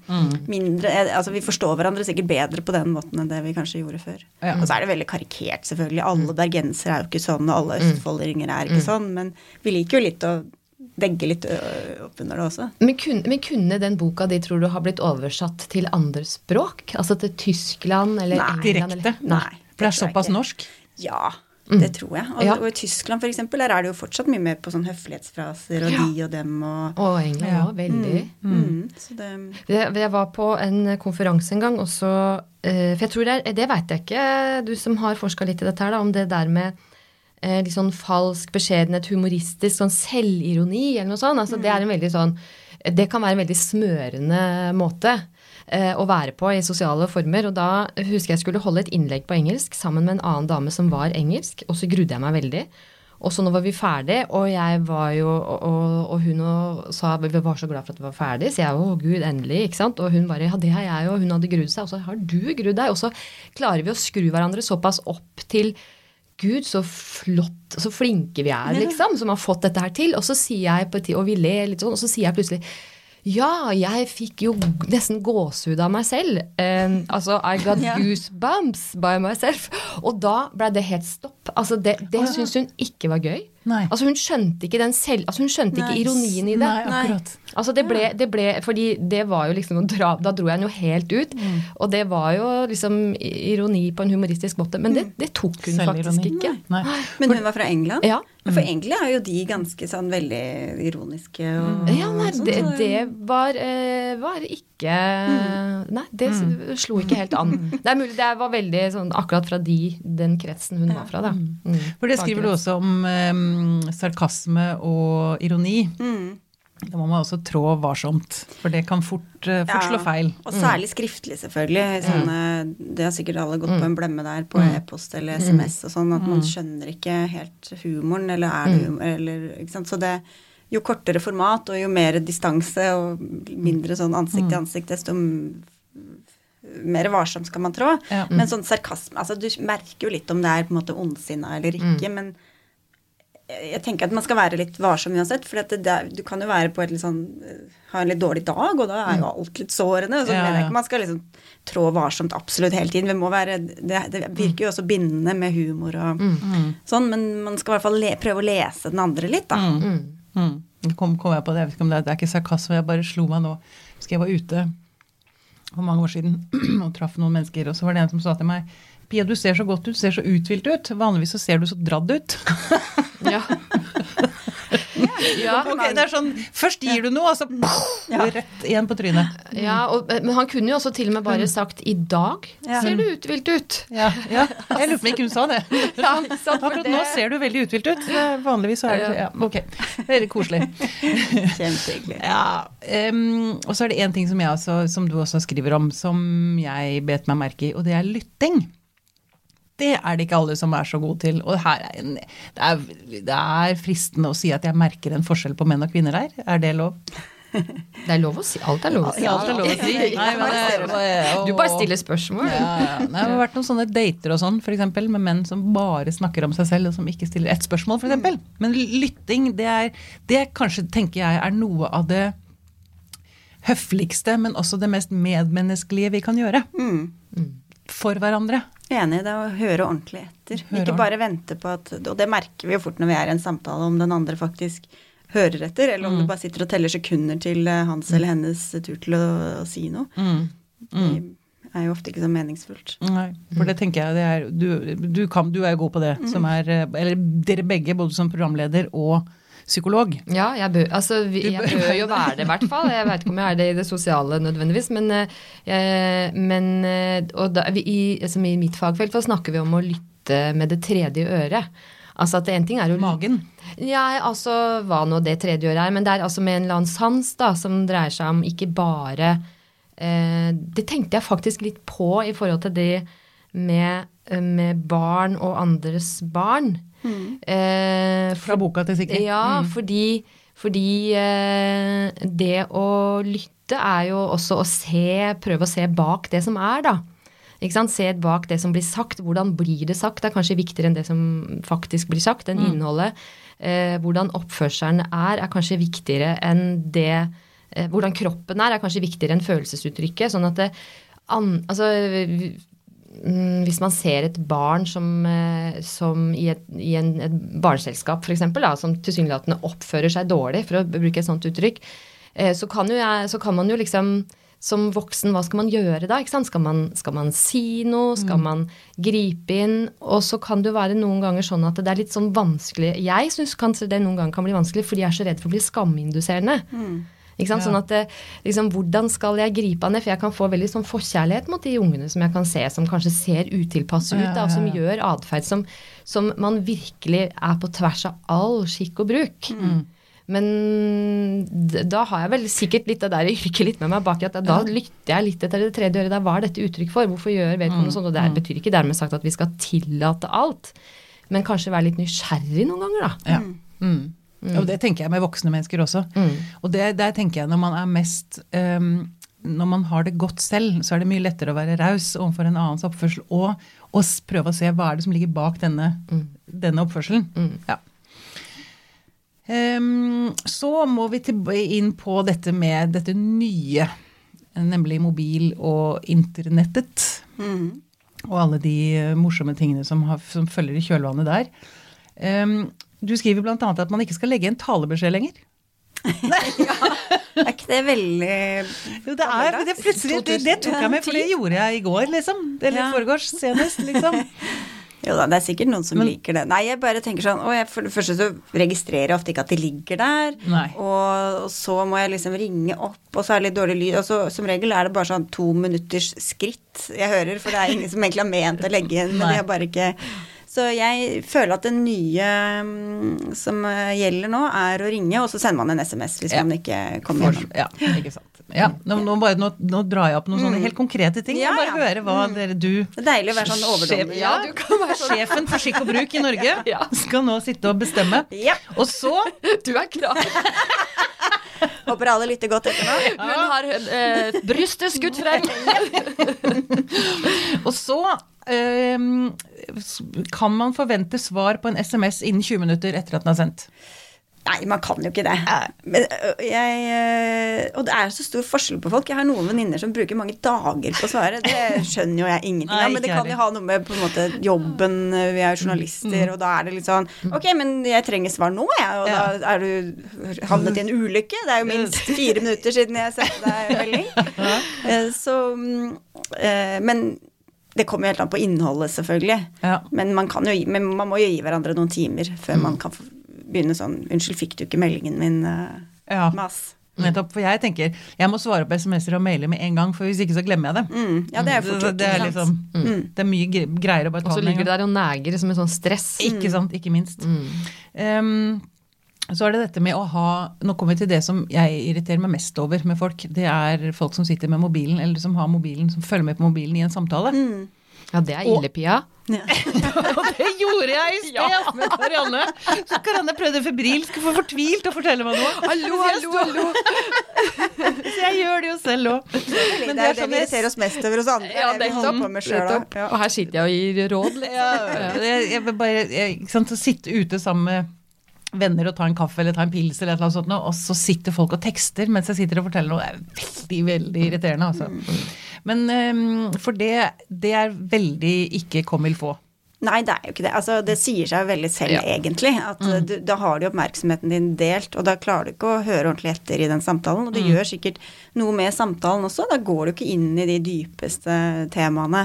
mindre eh, Altså vi forstår hverandre sikkert bedre på den måten enn det vi kanskje gjorde før. Ja. Og så er det veldig karikert, selvfølgelig. Alle bergensere er jo ikke sånn, og alle østfoldinger er ikke sånn. Men vi liker jo litt å legge litt opp under det også. Men kunne, men kunne den boka di, tror du, ha blitt oversatt til andre språk? Altså til Tyskland eller Nei. England? Direkte? Eller? Nei. For det er såpass norsk? Ja, det tror jeg. Og, Ja. og i Tyskland for eksempel, der er det jo fortsatt mye mer på sånn høflighetsfraser og de og dem og Og England Ja. veldig. mm. Så det Jeg, jeg var på en konferanse en gang, og så eh, For jeg tror det er Det veit jeg ikke, du som har forska litt i dette her, da, om det der med eh, litt sånn falsk beskjedenhet, humoristisk, sånn selvironi eller noe sånt. Altså det er en sånn Det kan være en veldig smørende måte eh, å være på i sosiale former. Og da husker jeg skulle holde et innlegg på engelsk sammen med en annen dame som var engelsk, og så grudde jeg meg veldig. Og så nå var vi ferdig, og jeg var jo Og, og, hun og sa vi var så glad for at vi var ferdig, så jeg å gud, endelig, ikke sant. Og hun bare ja, det har jeg, og hun hadde grudd seg. Og så har du grudd deg. Og så klarer vi å skru hverandre såpass opp til Gud, så flott, så flinke vi er, liksom, som har fått dette her til. Og så sier jeg på et tid, og vi ler litt sånn, og så sier jeg plutselig ja, jeg fikk jo nesten gåsehud av meg selv. Um, altså, I got *laughs* yeah. goosebumps by myself. Og da ble det helt stopp. Altså, det det syntes hun ikke var gøy. Nei. Altså, hun skjønte ikke den selv, altså, hun skjønte ikke ironien i det. Nei, akkurat. Altså det ble, det ble Fordi det var jo liksom dra Da dro jeg den jo helt ut. Mm. Og det var jo liksom ironi på en humoristisk måte. Men det, det tok hun faktisk ikke. Nei. Men hun var fra England? Ja. For egentlig er jo de ganske sånn veldig ironiske og Ja, nei, sånn, det, det var, eh, var ikke Nei, det slo ikke helt an. *laughs* Det er mulig det var veldig sånn akkurat fra de, den kretsen hun var fra, da. Mm. For det skriver du også om um, sarkasme og ironi. Mm. Da må man også trå varsomt, for det kan fort, eh, fort Ja, slå feil. Og særlig skriftlig, selvfølgelig. Sånne, det har sikkert alle gått på en blemme der på e-post eller SMS og sånn, at man skjønner ikke helt humoren, eller er det humor, eller ikke sant. Så det jo kortere format og jo mer distanse og mindre sånn ansikt til ansikt, desto mer varsom skal man trå. Ja. Men sånn sarkasme Altså, du merker jo litt om det er på en måte ondsinna eller ikke, men jeg tenker at man skal være litt varsom uansett. For der- du kan jo være på et litt sånn eh, Ha en litt dårlig dag, og da er jo alt litt sårende. Og så Ja, mener jeg ikke man skal liksom trå varsomt absolutt hele tiden. Det, må være, det, det virker jo også bindende med humor og sånn, men man skal i hvert fall le, prøve å lese den andre litt, da. Mm. Mm. kom, kom jeg på det, jeg vet ikke om det, det er ikke sarkasme, jeg bare slo meg nå. Husker jeg var ute for mange år siden *clears throat* og traff noen mennesker, og så var det en som sa til meg Pia, du ser så godt ut, ser så uthvilt ut. Vanligvis så ser du så dradd ut. *laughs* Ja. ja. *laughs* Okay, det er sånn, Først gir du noe, og så rett igjen på trynet. ja og, men han kunne jo også til og med bare sagt 'i dag Ja. ser du uthvilt ut'. Ja, ja. Jeg lurer på om ikke hun sa det. *laughs* Ja, Akkurat det- nå ser du veldig uthvilt ut. Vanligvis så er det ja, Ok. Veldig koselig. Kjempehyggelig. Ja, Um, og så er det én ting som, jeg også, som du også skriver om, som jeg bet meg merke i, og det er lytting. Det er det ikke alle som er så gode til. Og her er en, det, er, det er fristende å si at jeg merker en forskjell på menn og kvinner her. Er det lov? Det er lov å si. Alt er lov å si. Alt er lov å si. Nei, men det- Du bare stiller spørsmål. Ja, ja. Nei, Det har vært noen sånne dater og sånn, eksempel, med menn som bare snakker om seg selv, og som ikke stiller ett spørsmål, for eksempel. Men lytting, det er, det kanskje, tenker jeg, er noe av det høfligste, men også det mest medmenneskelige vi kan gjøre. For hverandre. Enig i det, å høre ordentlig etter. Høre ikke bare vente på at Og det merker vi jo fort når vi er i en samtale, om den andre faktisk hører etter, eller om Mm. du bare sitter og teller sekunder til eh, hans eller hennes tur til å, å si noe. Mm. Vi- er jo ofte ikke så meningsfullt. Nei, for det tenker jeg det er Du, du, kan, du er jo god på det, som er eh, Eller dere begge, både som programleder og psykolog. Ja, jeg bør, altså, vi, jeg bør jo være det, i hvert fall. Jeg vet ikke om jeg er det i det sosiale nødvendigvis, men, eh, jeg, men eh, da, i, altså, I mitt fagfelt så snakker vi om å lytte med det tredje øret. Altså at en ting er jo Magen. Ja, altså hva nå det tredje øret er, men det er altså med en eller annen sans da, som dreier seg om ikke bare eh, Det tenkte jeg faktisk litt på i forhold til det med, eh, med barn og andres barn. Eh, Fra boka til Sikri. ja, fordi, fordi eh, det å lytte er jo også å se, prøve å se bak det som er, da. Ikke sant? Se bak det som blir sagt. Hvordan blir det sagt? Det er kanskje viktigere enn det som faktisk blir sagt. Den innholdet. Eh, hvordan oppførselen er, er kanskje viktigere enn det eh, Hvordan kroppen er, er kanskje viktigere enn følelsesuttrykket. Sånn at det, an, altså, Mm, hvis man ser et barn som, eh, som i, et, i en, et barneselskap f.eks., som tilsynelatende oppfører seg dårlig, for å bruke et sånt uttrykk, eh, så kan, jeg, så kan man jo liksom som voksen, hva skal man gjøre da? Skal man, skal man si noe? Skal man gripe inn? Og så kan det jo være noen ganger sånn at det er litt sånn vanskelig Jeg syns kanskje det noen ganger kan bli vanskelig fordi jeg er så redd for å bli skaminduserende. Ikke sant? Ja. Sånn at det, liksom, Hvordan skal jeg gripe an det? For jeg kan få veldig sånn forkjærlighet mot de ungene som jeg kan se som kanskje ser utilpasse ut, Ja, da, ja, som gjør atferd som, som man virkelig er på tvers av all skikk og bruk. Men da har jeg vel sikkert litt det der yrket litt med meg bak i at da lytter jeg litt etter det tredje øret. Der, hva er dette uttrykk for? Hvorfor gjør vedkommende sånn? Og det betyr ikke dermed sagt at vi skal tillate alt, men kanskje være litt nysgjerrig noen ganger, da. Ja. Mm. Og det tenker jeg med voksne mennesker også. Og det, der tenker jeg når man er mest um, Når man har det godt selv, så er det mye lettere å være raus overfor en annens oppførsel og, og prøve å se hva er det som ligger bak denne, denne oppførselen. Ja. Um, så må vi inn på dette med dette nye, nemlig mobil og internettet og alle de morsomme tingene som, har, som følger i kjølvannet der. Ehm, du skriver bl.a. at man ikke skal legge en talebeskjed lenger. *laughs* Er ikke det veldig Jo, det, er, det, plutselig, det, det tok jeg med, for det gjorde jeg i går, liksom. Eller Ja. foregårs senest, liksom. *laughs* Jo da, det er sikkert noen som Men- liker det. Nei, jeg bare tenker sånn jeg, For det første så registrerer jeg ofte ikke at de ligger der. Og, og så må jeg liksom ringe opp, og så er det litt dårlig lyd. Og så som regel er det bare sånn to minutters skritt jeg hører, for det er ingen som egentlig har ment å legge inn, men jeg de har bare ikke så jeg føler at det nye mm, som eh, gjelder nå, er å ringe, og så sender man en SMS hvis Ja. man ikke kommer gjennom. Ja, ikke sant. Ja, nå, nå, bare, nå, nå drar jeg opp noen sånne helt konkrete ting. Ja, bare høre hva dere du Det er deilig å være sånn overdommer. Ja, du kan være sånn. Sjefen for skikk og bruk i Norge *laughs* skal nå sitte og bestemme. Ja. Og så *laughs* Du er klar. *laughs* Håper alle lytter godt etter nå. Hun har eh, brystet skutt frem. Og så kan man forvente svar på en SMS innen 20 minutter etter at den er sendt. Nei, man kan jo ikke det. Men, jeg, og det er så stor forskjell på folk. Jeg har noen venninner som bruker mange dager på å svare. Det skjønner jo jeg ingenting av. Men det kan jo ha noe med på en måte jobben Vi er jo journalister, og da er det litt sånn Ok, men jeg trenger svar nå, jeg. Og da er du havnet i en ulykke. Det er jo minst fire minutter siden jeg sendte deg melding. *laughs* Eh, Så mm, eh, Men det kommer jo helt an på innholdet, selvfølgelig. Ja. Men man, kan jo, gi- men man må jo gi hverandre noen timer før man kan begynne sånn 'Unnskyld, fikk du ikke meldingen min?' Uh, Ja. mas. Nettopp, for jeg tenker jeg må svare på SMS-er og mailer med en gang, for hvis ikke så glemmer jeg det. Mm, ja, det er fort gjort. det, det, liksom, sant? liksom, det er mye greier å bare Og en så Og så ligger gang. det der og neger som en sånn stress. Ikke sant, ikke minst. Um, så er det dette med å ha Nå kommer vi til det som jeg irriterer meg mest over med folk. Det er folk som sitter med mobilen, eller som har mobilen, som følger med på mobilen i en samtale. Ja, det er ille, Pia. *laughs* Ja. Og det gjorde jeg i sted med Karianne. Så Karianne prøvde febrilsk og for fortvilt å fortelle meg noe. Hallo, hallo, hallo. *laughs* Så jeg gjør det jo selv òg. Det er det sånn vi irriterer oss mest over hos andre. Ja, det vi holder på med selv, da. nettopp. Og her sitter jeg og gir råd, liksom. Ja, jeg, jeg bare jeg, ikke sant, å sitte ute sammen med venner og ta en kaffe eller ta en pils eller et sånt, og så sitter folk og tekster mens jeg sitter og forteller noe. Det er veldig, veldig irriterende, altså. Men øhm, for det, det er veldig ikke comme il faut. Nei, det er jo ikke det. Altså, det sier seg veldig selv, Ja. egentlig. At uh, du, da har du oppmerksomheten din delt, og da klarer du ikke å høre ordentlig etter i den samtalen. Og det gjør sikkert noe med samtalen også. Da går du ikke inn i de dypeste temaene.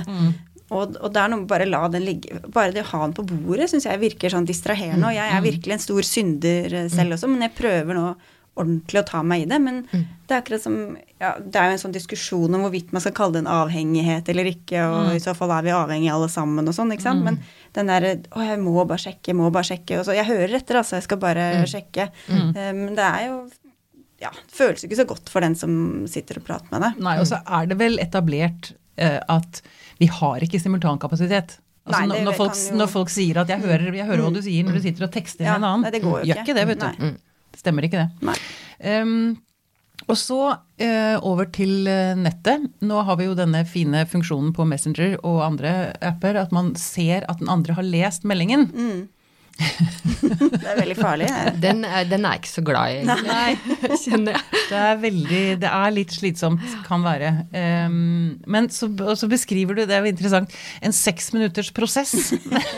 Og, og det er noe bare la den ligge. Bare det å ha den på bordet syns jeg virker sånn distraherende. Og jeg er virkelig en stor synder eh, selv også, men jeg prøver nå ordentlig å ta meg i det. Men det er akkurat som ja, Det er jo en sånn diskusjon om hvorvidt man skal kalle det en avhengighet eller ikke, og i så fall er vi avhengige alle sammen og sånn, ikke sant. Men den derre Å, jeg må bare sjekke, jeg må bare sjekke. Og så Jeg hører etter, altså. Jeg skal bare sjekke. Eh, Men det er jo ja, det føles ikke så godt for den som sitter og prater med deg. Nei, og så er det vel etablert uh, at vi har ikke simultankapasitet. Altså, Nei, det når, folk, jo- når folk sier at 'jeg hører, jeg hører hva du sier' når du sitter og tekster Ja, med en annen. nei, det går jo Gjør ikke. det, vet du. Nei. Mm. Stemmer ikke det. Um, og så uh, over til eh, nettet. Nå har vi jo denne fine funksjonen på Messenger og andre apper at man ser at den andre har lest meldingen. Mm. *laughs* Det er veldig farlig. Den, er- den er ikke så glad i, egentlig. *laughs* kjenner jeg. Det er veldig, det er litt slitsomt, kan være. Um, men så, og så beskriver du, det er jo interessant, en seks minutters prosess.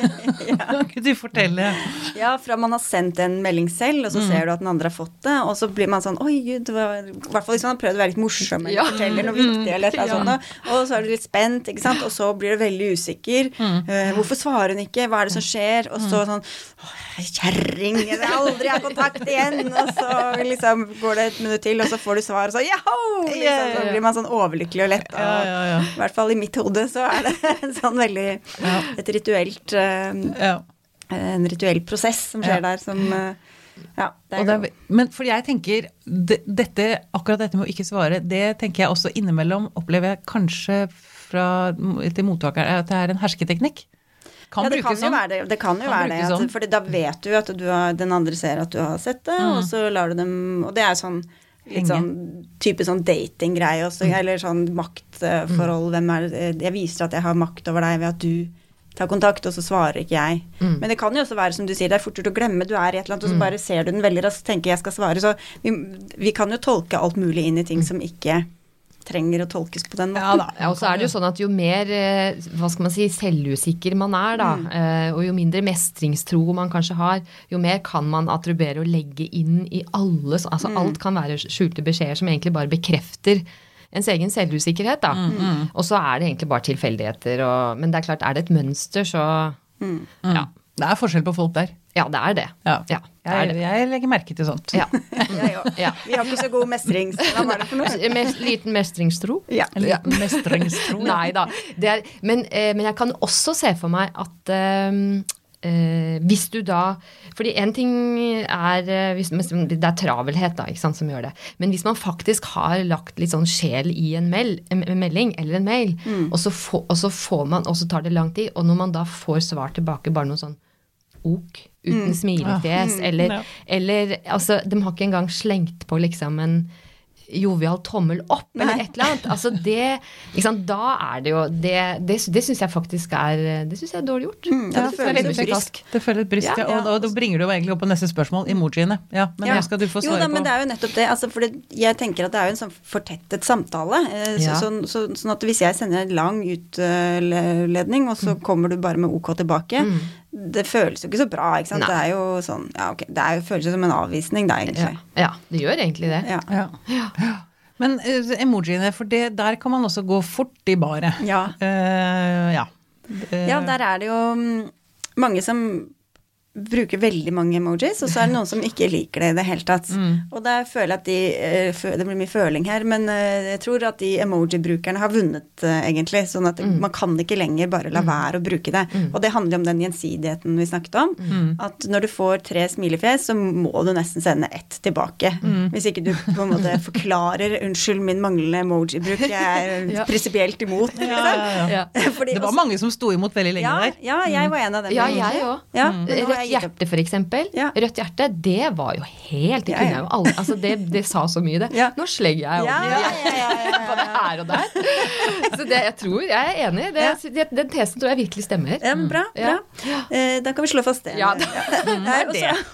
*laughs* Kan du fortelle? Ja, fra man har sendt en melding selv, og så ser du at den andre har fått det, og så blir man sånn Oi, gud, det I hvert fall hvis man har prøvd å være litt morsom eller Ja. forteller noe viktig eller et eller annet sånt, og så er du litt spent, ikke sant, og så blir du veldig usikker. Eh, hvorfor svarer hun ikke? Hva er det som skjer? Og så sånn Å, kjerring! Jeg vil aldri ha kontakt igjen! Og så liksom går det et minutt til, og så får du svar, og så Jaho! Liksom, så blir man sånn overlykkelig og lett. Og. I hvert fall i mitt hode så er det *laughs* en sånn veldig Et rituelt eh, en rituell prosess som skjer der som eh, Ja. Det det men for jeg tenker, det, dette, akkurat dette med å ikke svare, det tenker jeg også innimellom opplever jeg kanskje fra, til mottakeren at det er en hersketeknikk. Kan ja, det kan brukes sånn. det. Det kan jo Kan være det. sånn. For da vet du at du har, den andre ser at du har sett det, og så lar du dem Og det er sånn litt sånn type sånn datinggreie også, eller sånn maktforhold. Hvem er Jeg viser at jeg har makt over deg ved at du tar kontakt, og så svarer ikke jeg. Men det kan jo også være som du sier, det er fortere å glemme. Du er i et eller annet, og så bare ser du den veldig raskt, tenker jeg skal svare. Så vi, vi kan jo tolke alt mulig inn i ting som ikke trenger å tolkes på den måten. Ja da. Ja, og så er det jo sånn at jo mer eh, hva skal man si, selvusikker man er, da, mm. og jo mindre mestringstro man kanskje har, jo mer kan man attribuere og legge inn i alle altså Altså alt kan være skjulte beskjeder som egentlig bare bekrefter ens egen selvusikkerhet, da. Og så er det egentlig bare tilfeldigheter og Men det er klart, er det et mønster, så Ja. Det er forskjell på folk der. Ja, det er det. Ja. Ja, det er Jeg, det. jeg legger merke til sånt. Ja. *laughs* Jeg. Ja. Vi har ikke så god mestrings... Hva var det for noe? Mes- Liten mestringstro. Ja. eller liten mestringstro. *laughs* Nei da. Det er, men, eh, men jeg kan også se for meg at eh, eh, hvis du da fordi en ting er eh, hvis, Det er travelhet da, ikke sant, som gjør det. Men hvis man faktisk har lagt litt sånn sjel i en, mel, en melding eller en mail, og, så få, og så får man, og så tar det lang tid, og når man da får svar tilbake bare noe sånn ok, uten smilefjes, eller, Ja. eller altså, de har ikke engang slengt på liksom en jovial tommel opp, eller et eller annet. Altså det, ikke sant, Da er det jo Det, det, det syns jeg faktisk er Det synes jeg er dårlig gjort. ja, det er føles litt brysk. Det føles et ja. Ja, Og, og da bringer du jo egentlig opp på neste spørsmål, emojiene. Ja, men Ja. det skal du få svare Jo da, men det er jo nettopp det. Altså, for jeg tenker at det er jo en sånn fortettet samtale. Eh, så, Ja. sånn, så, sånn at hvis jeg sender en lang utledning, og Mm. så kommer du bare med OK tilbake, det føles jo ikke så bra, ikke sant. Nei. Det er jo sånn Ja, ok. Det er jo, føles jo som en avvisning, da, egentlig. ja, det gjør egentlig det. Ja. Ja. Men uh, emojiene, for det, der kan man også gå fort i baret. Ja. Uh, ja. Uh, Ja, der er det jo mm, mange som bruker veldig mange emojis, og så er det noen som ikke liker det i det hele tatt. Mm. Og der føler jeg at de eh, Det blir mye føling her, men eh, jeg tror at de emoji-brukerne har vunnet, eh, egentlig. Sånn at Mm. man kan ikke lenger bare la være å bruke det. Og det handler om den gjensidigheten vi snakket om. Mm. At når du får tre smilefjes, så må du nesten sende ett tilbake. Mm. Hvis ikke du på en måte *laughs* forklarer 'unnskyld min manglende emoji-bruk, jeg er *laughs* Ja. prinsipielt imot'. ja, ja, ja. Det var også- mange som sto imot veldig lenge ja, der. ja, jeg var en av dem. Ja, jeg òg. Ja, Mm. er hjerte, eksempel. Ja. Rødt hjerte, det var jo helt Det Ja, kunne jeg jo alle Altså, det, det sa så mye, det. Ja. Nå slegger jeg Ja, over ja, ja, ja, ja, *laughs* både her og der. Så det, jeg tror Jeg er enig. Det, det, den tesen tror jeg virkelig stemmer. Ja, bra. Ja. bra. Eh, da kan vi slå fast det. Ja, *laughs* Nei,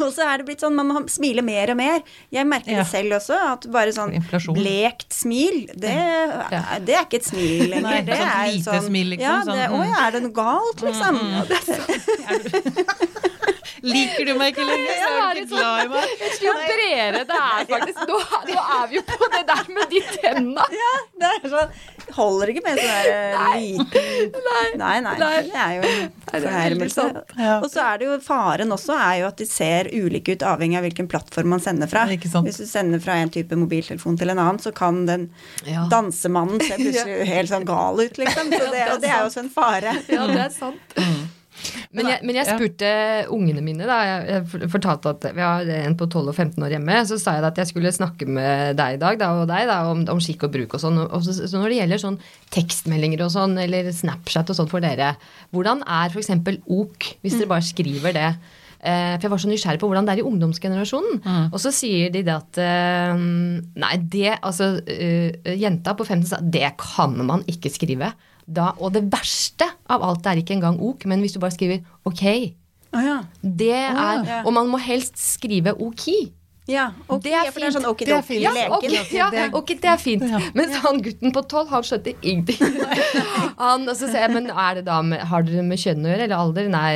og så- er det blitt sånn, man må smile mer og mer. Jeg merker Ja. det selv også, at bare sånn Inflasjon. blekt smil, det, det er ikke et smil lenger. Nei, det sånn er sånn, smil, liksom, Ja, sånn, det, mm. Å ja, er det noe galt, liksom? Ja, det, *laughs* Liker du meg ikke lenger, så er du ikke glad i meg. Jo bredere det er, faktisk. Nå, nå er vi jo på det der med de tenna. ja, det er sånn Holder ikke med sånn der eh, liten Nei, nei. Det er jo en fornærmelse. Og så er det jo faren også er jo at de ser ulike ut avhengig av hvilken plattform man sender fra. Hvis du sender fra en type mobiltelefon til en annen, så kan den dansemannen se plutselig helt sånn gal ut, liksom. Så det, og det er jo også en fare. Ja, det er sant. Men jeg, men jeg Ja. spurte ungene mine, da. Jeg, fortalte at vi har en på 12 og 15 år hjemme. Så sa jeg at jeg skulle snakke med deg i dag da, og deg da, om, om skikk og bruk og sånn. Og så, så når det gjelder sånn tekstmeldinger og sånn, eller Snapchat og sånn for dere, hvordan er f.eks. OK, hvis dere bare skriver det? Eh, for jeg var så nysgjerrig på hvordan det er i ungdomsgenerasjonen. Og så sier de det at eh, Nei, det Altså, eh, jenta på 15 sa det kan man ikke skrive. Da, og det verste av alt er ikke engang ok, men hvis du bare skriver ok. ah, ja. Det er, ja. Og man må helst skrive ok. Ja, ok, Det er fint. det er sånn okidoki Det er fint. Ja, okay, ja, det er- ok, det er fint. Mens han gutten på 12, han skjønte ingenting. *laughs* Han, og så sier jeg, men er det da med, har dere med kjønn å gjøre, eller alder? Nei,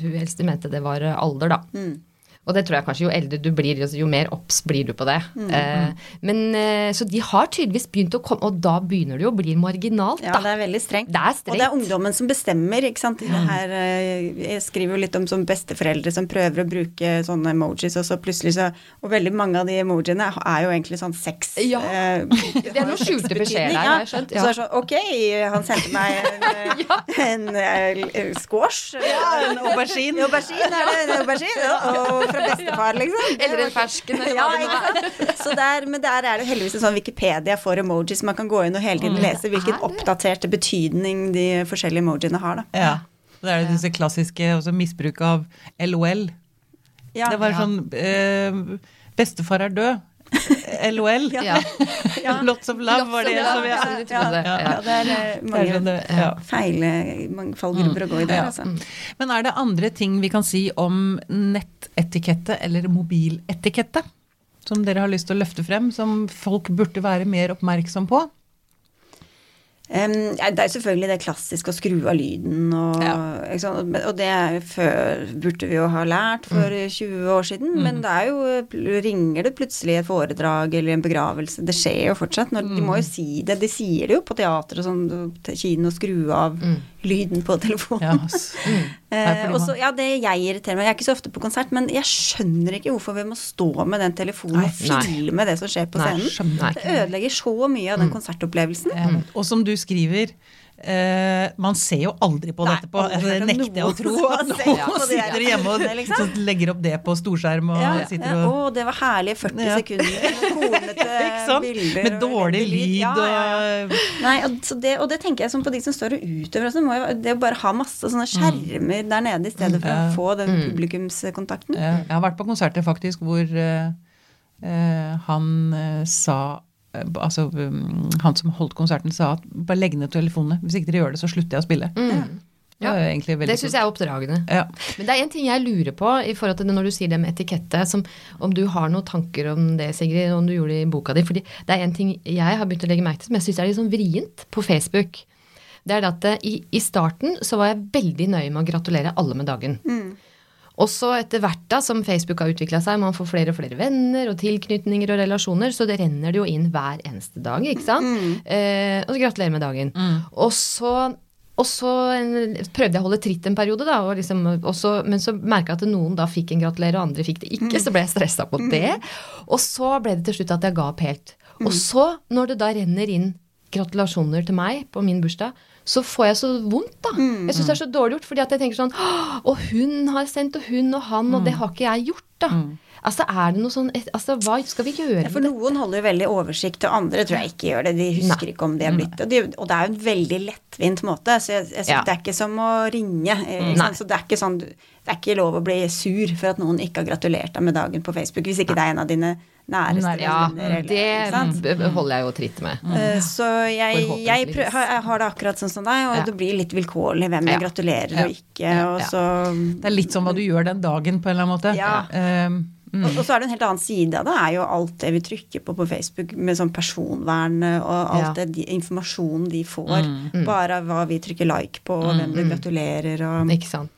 hun helst mente det var alder, da. Mm. Og det tror jeg kanskje jo eldre du blir, altså, jo mer obs blir du på det. Mm. Eh, men, eh, så de har tydeligvis begynt å komme, og da begynner det jo å bli marginalt, Ja, det er veldig strengt. Det er Og det er ungdommen som bestemmer, ikke sant. Det her, eh, jeg skriver jo litt om som besteforeldre som prøver å bruke sånne emojis, og så plutselig så Og veldig mange av de emojiene er jo egentlig sånn sex. Ja. eh, Det er noen skjulte beskjeder der, har jeg skjønt. Så er det sånn, ok, han sendte meg en, *laughs* eh, en, en squash. Ja, en aubergine. Aubergine, er det en aubergine? Ja, Og fra bestefar, liksom. *laughs* Eller en fersken, Ja, er. der, men der er det heldigvis en sånn Wikipedia for emojis. Man kan gå inn og hele tiden lese hvilken Er oppdaterte betydning de forskjellige emojiene har. Da. Ja. Det er disse klassiske også misbruk av LOL. Ja, Det var Ja. sånn eh, Bestefar er død. *laughs* LOL. Ja. *laughs* Ja. Lots of love var det som ja, Ja. det er eh, Det er mange sånn det, ja. feile mange fallgrupper å gå i der, Ja. altså. Men er det andre ting vi kan si om nettetikette eller mobiletikette? Som dere har lyst til å løfte frem, som folk burde være mer oppmerksom på? Ja, det er selvfølgelig det klassiske å skru av lyden, og, Ja. ikke sant? Og det er før burde vi jo ha lært for 20 år siden. Men det er jo Ringer det plutselig et foredrag eller en begravelse? Det skjer jo fortsatt. Når, De må jo si det. De sier det jo på teater og sånn, kino, skru av lyden på telefonen. Ja, ass. *laughs* Eh, Nei, og så, ja, det jeg irriterer meg Jeg er ikke så ofte på konsert, men jeg skjønner ikke hvorfor vi må stå med den telefonen Nei. og filme det som skjer på Nei, scenen. Det ødelegger så mye av den konsertopplevelsen. Og som du skriver, Uh, man ser jo aldri på Nei, dette på altså, Det nekter jeg å tro. *laughs* At noen ja, sitter hjemme og liksom. legger opp det på storskjerm og Ja, sitter ja, og å, det var herlige 40 Ja. sekunder *laughs* kornete Ikke sant? bilder. Med dårlig lyd Ja, ja, ja. og Nei, og, så det, og det tenker jeg som på de som står og utøver. Altså, må jo, det å bare ha masse sånne skjermer der nede i stedet for Ja. å få den publikumskontakten. Ja, Jeg har vært på konserter faktisk hvor uh, uh, han sa Altså um, han som holdt konserten sa at bare legg ned telefonene. Hvis ikke dere gjør det, så slutter jeg å spille. Det Ja. veldig Det syns jeg er oppdragende. Ja. Men det er en ting jeg lurer på i forhold til det når du sier det med etikette, som, om du har noen tanker om det, Sigrid, om du gjorde det i boka di. fordi det er en ting jeg har begynt å legge merke til som jeg syns er litt sånn vrient på Facebook. Det er det at eh, i, i starten så var jeg veldig nøye med å gratulere alle med dagen. Og så etter hvert da, som Facebook har utvikla seg, man får flere og flere venner og tilknytninger og relasjoner, så det renner det jo inn hver eneste dag, ikke sant? Eh, og så gratulerer med dagen. Og så og så en- prøvde jeg å holde tritt en periode, da, og liksom, og så, men så merka jeg at noen da fikk en gratulerer, og andre fikk det ikke. Så ble jeg stressa på det. Og så ble det til slutt at jeg ga opp helt. Og så, når det da renner inn gratulasjoner til meg på min bursdag, så får jeg så vondt, da. Jeg syns det er så dårlig gjort, fordi at jeg tenker sånn Og hun har sendt, og hun og han, og det har ikke jeg gjort. da? Altså, er det noe sånn Altså, hva skal vi gjøre Ja, for med det? noen holder jo veldig oversikt, og andre tror jeg ikke gjør det. De husker Nei. ikke om de er blitt det. Og, de, og det er jo en veldig lettvint måte, så jeg, jeg synes Ja. det er ikke som å ringe. eh, Nei. Så det er ikke sånn Det er ikke lov å bli sur for at noen ikke har gratulert deg med dagen på Facebook, hvis ikke det er en av dine næreste Ja, venner. eller- det holder jeg jo tritt med. Mm. Så jeg, jeg, har, jeg har det akkurat sånn som deg, og Ja. det blir litt vilkårlig hvem jeg Ja. gratulerer Ja. og ikke, og Ja. så Det er litt som hva du gjør den dagen, på en eller annen måte. Ja. Um, mm. Og, så er det en helt annen side av det, er jo alt det vi trykker på på Facebook med sånn personvern eh, og alt Ja. det de, informasjonen de får. Bare av hva vi trykker like på, og hvem du gratulerer og Ikke sant.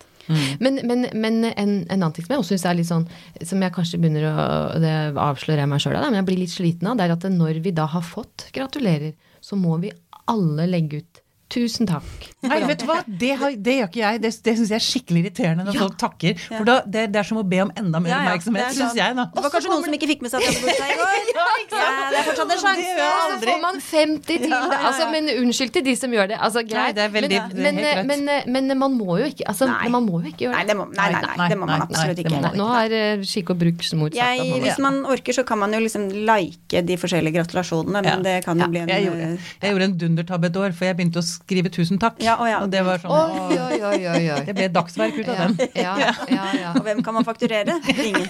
Men, men, men en, en annen ting som jeg også syns er litt sånn Som jeg kanskje begynner å Det avslører jeg meg sjøl av, men jeg blir litt sliten av, det er at når vi da har fått gratulerer, så må vi alle legge ut 'tusen takk'. Nei, vet du hva? Det, har, det gjør ikke jeg. Det, det syns jeg er skikkelig irriterende når Ja. folk takker. For da, det, det er som å be om enda mer Ja, ja, oppmerksomhet, det er syns jeg, da. Det var kanskje noen som ikke fikk med seg at jeg hadde bursdag i går. *laughs* Ja, det er fortsatt en Det sjanse. Og så får man 50 til det. Altså, men unnskyld til de som gjør det. Altså, greit. det er veldig- men, det er helt men, men, men man må jo ikke altså, Nei. man må jo ikke gjøre Nei, det. det må, nei, nei, nei, det må man absolutt ikke. Nei, nå har uh, skikk og bruk motsatt Jeg, hvis man orker, så kan man jo liksom like de forskjellige gratulasjonene, men det kan jo bli en Jeg gjorde, eh, jeg gjorde en dundertabbe et år, for jeg begynte å skrive 'tusen takk'. Ja, og, ja. Og det var sånn Oi, oi, oi, oi. *laughs* Det ble dagsverk ut av Ja, den. ja, ja, ja. *laughs* Og hvem kan man fakturere? Ingen.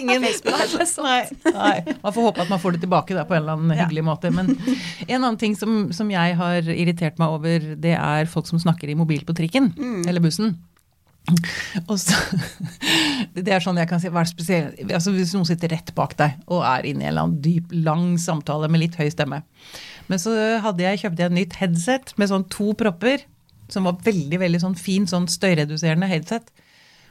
Ingen nei, nei. Man får håpe at man får det tilbake da, på en eller annen hyggelig måte. Men en annen ting som, som jeg har irritert meg over, det er folk som snakker i mobil på trikken eller bussen. Så, *laughs* det er sånn jeg kan si, hva er altså Hvis noen sitter rett bak deg og er inne i en eller annen dyp, lang samtale med litt høy stemme. Men så hadde jeg, kjøpte jeg et nytt headset med sånn to propper, som var veldig veldig sånn fin, sånn støyreduserende headset.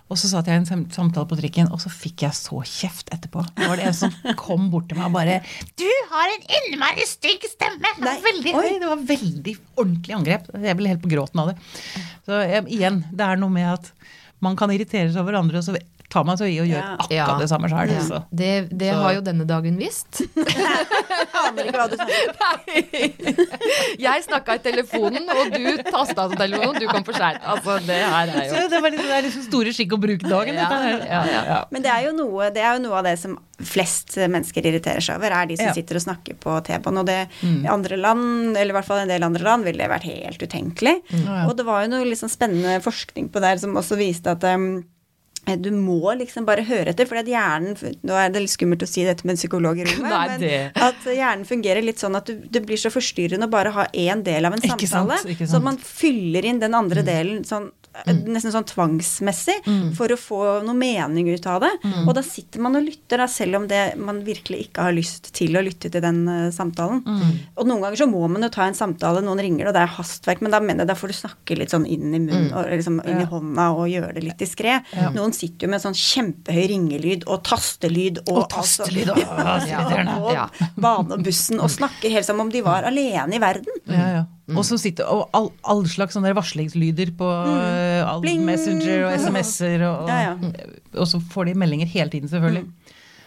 Og så satt jeg i en samtale på trikken, og så fikk jeg så kjeft etterpå. Det var det en som kom bort til meg og bare 'Du har en innmari stygg stemme!' Det var Nei, veldig, oi. det var veldig ordentlig angrep. Jeg ble helt på gråten av det. Så jeg, igjen, det er noe med at man kan irritere seg over andre, og så tar man seg i og gjør Ja. akkurat Ja. det samme sjøl. Ja. Det, det har jo denne dagen visst. *laughs* Aner ikke hva du snakker om. Jeg snakka i telefonen, og du tasta på telefonen, og du kom for seint. Altså, det her er jo Så det er liksom store skikk og bruk-dagen. Ja, dette ja, ja. Men det er, jo noe, det er jo noe av det som flest mennesker irriterer seg over, er de som Ja. sitter og snakker på T-banen. Og det i andre land, eller i hvert fall en del andre land, ville det vært helt utenkelig. Ja. Og det var jo noe liksom spennende forskning på det som også viste at um, du må liksom bare høre etter, for at hjernen Nå er det litt skummelt å si dette med en psykolog i rommet, *laughs* men at hjernen fungerer litt sånn at du, det blir så forstyrrende å bare ha én del av en Ikke sant, samtale. sant. Så man fyller inn den andre delen sånn nesten sånn tvangsmessig for å få noe mening ut av det. Og da sitter man og lytter, da, selv om det, man virkelig ikke har lyst til å lytte til den uh, samtalen. Og noen ganger så må man jo ta en samtale, noen ringer, og det er hastverk, men da mener jeg da får du snakke litt sånn inn i munnen, og liksom inn i hånda, og gjøre det litt diskré. Noen sitter jo med sånn kjempehøy ringelyd og tastelyd og, Og tastelyd, å, så *laughs* ja, *laughs* og Ja. bane og bussen, og snakker helt som om de var alene i verden. Ja, ja. Og så sitter og all, all slags sånne varslingslyder på mm. all Bling. Messenger og *laughs* SMS-er, og, og, Ja, ja. og så får de meldinger hele tiden, selvfølgelig.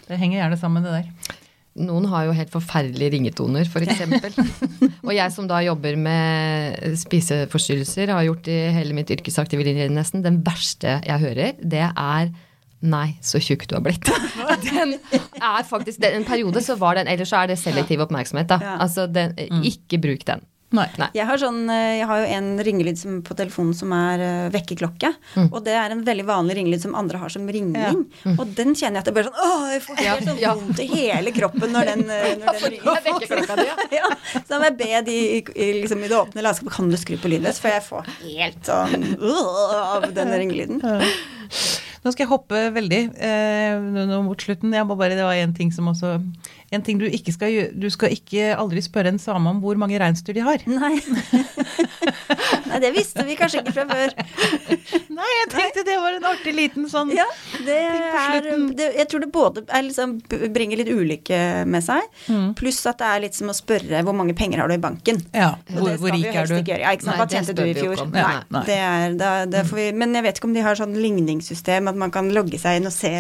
Det henger gjerne sammen, det der. Noen har jo helt forferdelige ringetoner, f.eks. *laughs* og jeg som da jobber med spiseforstyrrelser, har gjort i hele mitt yrkesaktive liv nesten, den verste jeg hører, det er Nei, så tjukk du har blitt. *laughs* Den er faktisk, den, En periode så var den Ellers så er det selektiv oppmerksomhet, da. Altså, den, ikke bruk den. Nei. Nei. Jeg har, sånn, eh, jeg har jo en ringelyd som, på telefonen som er uh, vekkerklokke. Og det er en veldig vanlig ringelyd som andre har som ringing. Og den kjenner jeg at det blir sånn Åh, jeg får helt sånn Ja. vondt i hele kroppen når den, eh, når *laughs* den ringer. Jeg ja. *laughs* Ja, så da må jeg be de i, i, liksom, i det åpne landskapet Kan du skru på lydløs, for jeg får helt sånn uh, av den ringelyden. Nå skal jeg hoppe veldig eh, mot slutten. Jeg må bare, det var en ting som også En ting du ikke skal gjøre Du skal ikke aldri spørre en same om hvor mange reinsdyr de har. *laughs* Nei. Nei, det visste vi kanskje ikke fra før. Nei, jeg tenkte det var en artig liten sånn Ja, det er slutten. det, Jeg tror det både er liksom, bringer litt ulykke med seg, pluss at det er litt som å spørre hvor mange penger har du i banken. Ja, hvor, hvor rik er du? ikke gjøre. Ja, ikke sant? Nei, Hva tjente du i fjor? Nei, Nei, nei. Det er, da, det får vi, men jeg vet ikke om de har sånn ligningssystem at man kan logge seg inn og se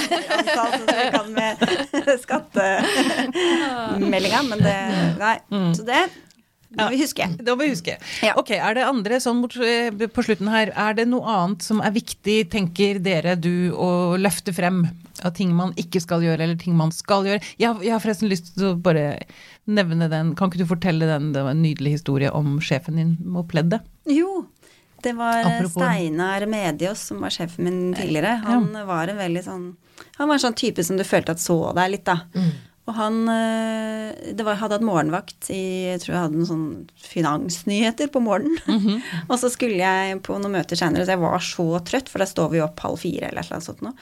*laughs* sånn som man kan med *laughs* skattemeldinga, men det Nei. Så det må vi huske. Det må vi huske. Ja. Ok, er det andre sånn eh, på slutten her, er det noe annet som er viktig, tenker dere du, å løfte frem av ting man ikke skal gjøre, eller ting man skal gjøre. Jeg, jeg har forresten lyst til å bare nevne den. Kan ikke du fortelle den? Det var en nydelig historie om sjefen din og pleddet. Jo, det var Apropos- Steinar Medios, som var sjefen min tidligere. Han var en veldig sånn Han var en sånn type som du følte at så deg litt, da. Og han eh, det var, hadde hatt morgenvakt i Jeg tror jeg hadde noen sånn finansnyheter på morgenen. *laughs* og så skulle jeg på noen møter seinere, så jeg var så trøtt, for da står vi opp halv fire eller annet sånt noe.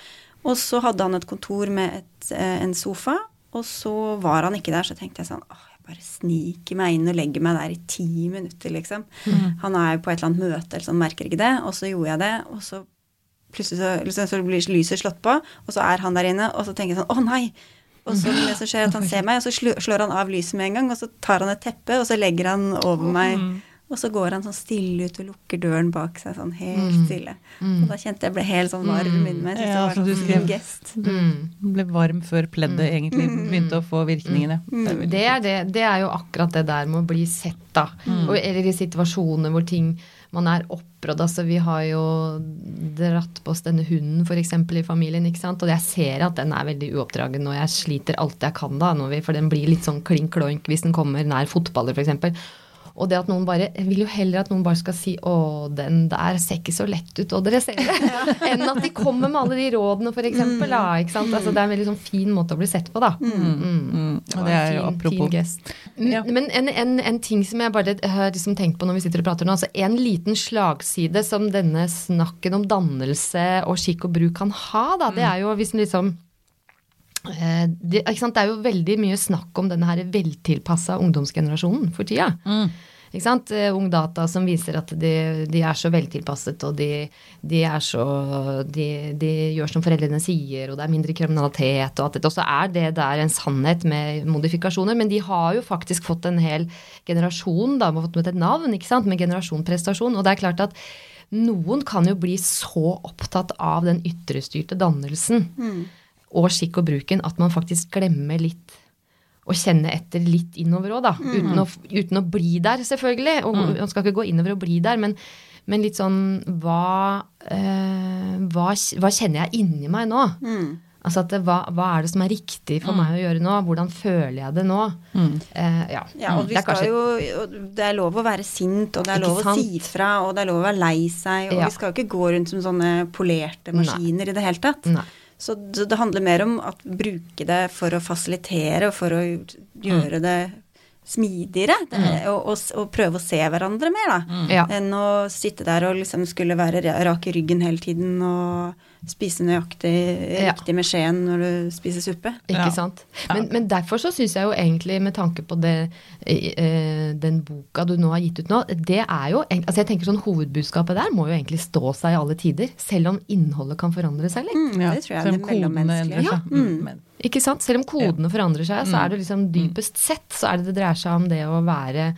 Og så hadde han et kontor med et, eh, en sofa, og så var han ikke der, så tenkte jeg sånn åh, jeg bare sniker meg inn og legger meg der i ti minutter, liksom. Han er jo på et eller annet møte, eller sånn, merker ikke det. Og så gjorde jeg det, og så plutselig så, liksom, så blir lyset slått på, og så er han der inne, og så tenker jeg sånn å nei. Og så, det som skjer er at han ser meg, og så slår han av lyset med en gang, og så tar han et teppe, og så legger han over meg. Og så går han sånn stille ut og lukker døren bak seg, sånn helt stille. Og da kjente jeg ble helt sånn varm inni meg. Ja, det var som sånn en gest. Du ble varm før pleddet egentlig begynte å få virkningene. Det er Det er, det, det er jo akkurat det der med å bli sett, da. Og, eller i situasjoner hvor ting man er opprådd. Altså, vi har jo dratt på oss denne hunden f.eks. i familien. ikke sant? Og jeg ser at den er veldig uoppdragen, og jeg sliter alt jeg kan da, vi, for den blir litt sånn klink klonk hvis den kommer nær fotballer f.eks. Og det at noen bare, Jeg vil jo heller at noen bare skal si 'Å, den der ser ikke så lett ut', og dere ser det. *laughs* *laughs* Enn at de kommer med alle de rådene, f.eks. Da, ikke sant? Altså, det er en veldig sånn fin måte å bli sett på, da. Mm, Det og var det en er jo fin, apropos fin gest. Mm, Ja. Men en, en, en ting som jeg bare har liksom tenkt på når vi sitter og prater nå, altså en liten slagside som denne snakken om dannelse og skikk og bruk kan ha, da, det er jo hvis en liksom det, ikke sant? det er jo veldig mye snakk om denne her veltilpassa ungdomsgenerasjonen for tida. Ikke sant? ungdata Ung Data som viser at de, de er så veltilpasset, og de, de er så de, de gjør som foreldrene sier, og det er mindre kriminalitet og alt dette. Og så er det der en sannhet med modifikasjoner, men de har jo faktisk fått en hel generasjon, da, fått med et navn, ikke sant, med generasjonprestasjon. Og det er klart at noen kan jo bli så opptatt av den ytrestyrte dannelsen og skikk og bruken at man faktisk glemmer litt å kjenne etter litt innover òg, da. Uten, å, uten å bli der, selvfølgelig. Og Man skal ikke gå innover og bli der, men, men litt sånn hva, eh, hva, hva kjenner jeg inni meg nå? Altså at hva, hva er det som er riktig for meg å gjøre nå? Hvordan føler jeg det nå? Eh, ja. Ja, og Det vi er kanskje- jo, det er lov å være sint, og det er lov å si fra, og det er lov å være lei seg, og Ja. vi skal jo ikke gå rundt som sånne polerte Nei. maskiner i det hele tatt. Nei. Så det, det handler mer om å bruke det for å fasilitere og for å gjøre det smidigere, det, og, og, og prøve å se hverandre mer, da. Ja. Enn å sitte der og liksom skulle være rak i ryggen hele tiden og spise nøyaktig Ja. riktig med skjeen når du spiser suppe. Ikke Ja. sant? Men, men derfor så syns jeg jo egentlig, med tanke på det, eh, den boka du nå har gitt ut nå, det er jo altså jeg tenker sånn Hovedbudskapet der må jo egentlig stå seg i alle tider, selv om innholdet kan forandre seg litt. Mm, Ja, det tror jeg er mellommenneskelige. Ja. Mm, Ikke sant? Selv om kodene forandrer seg, så er det liksom dypest sett så er det det dreier seg om det å være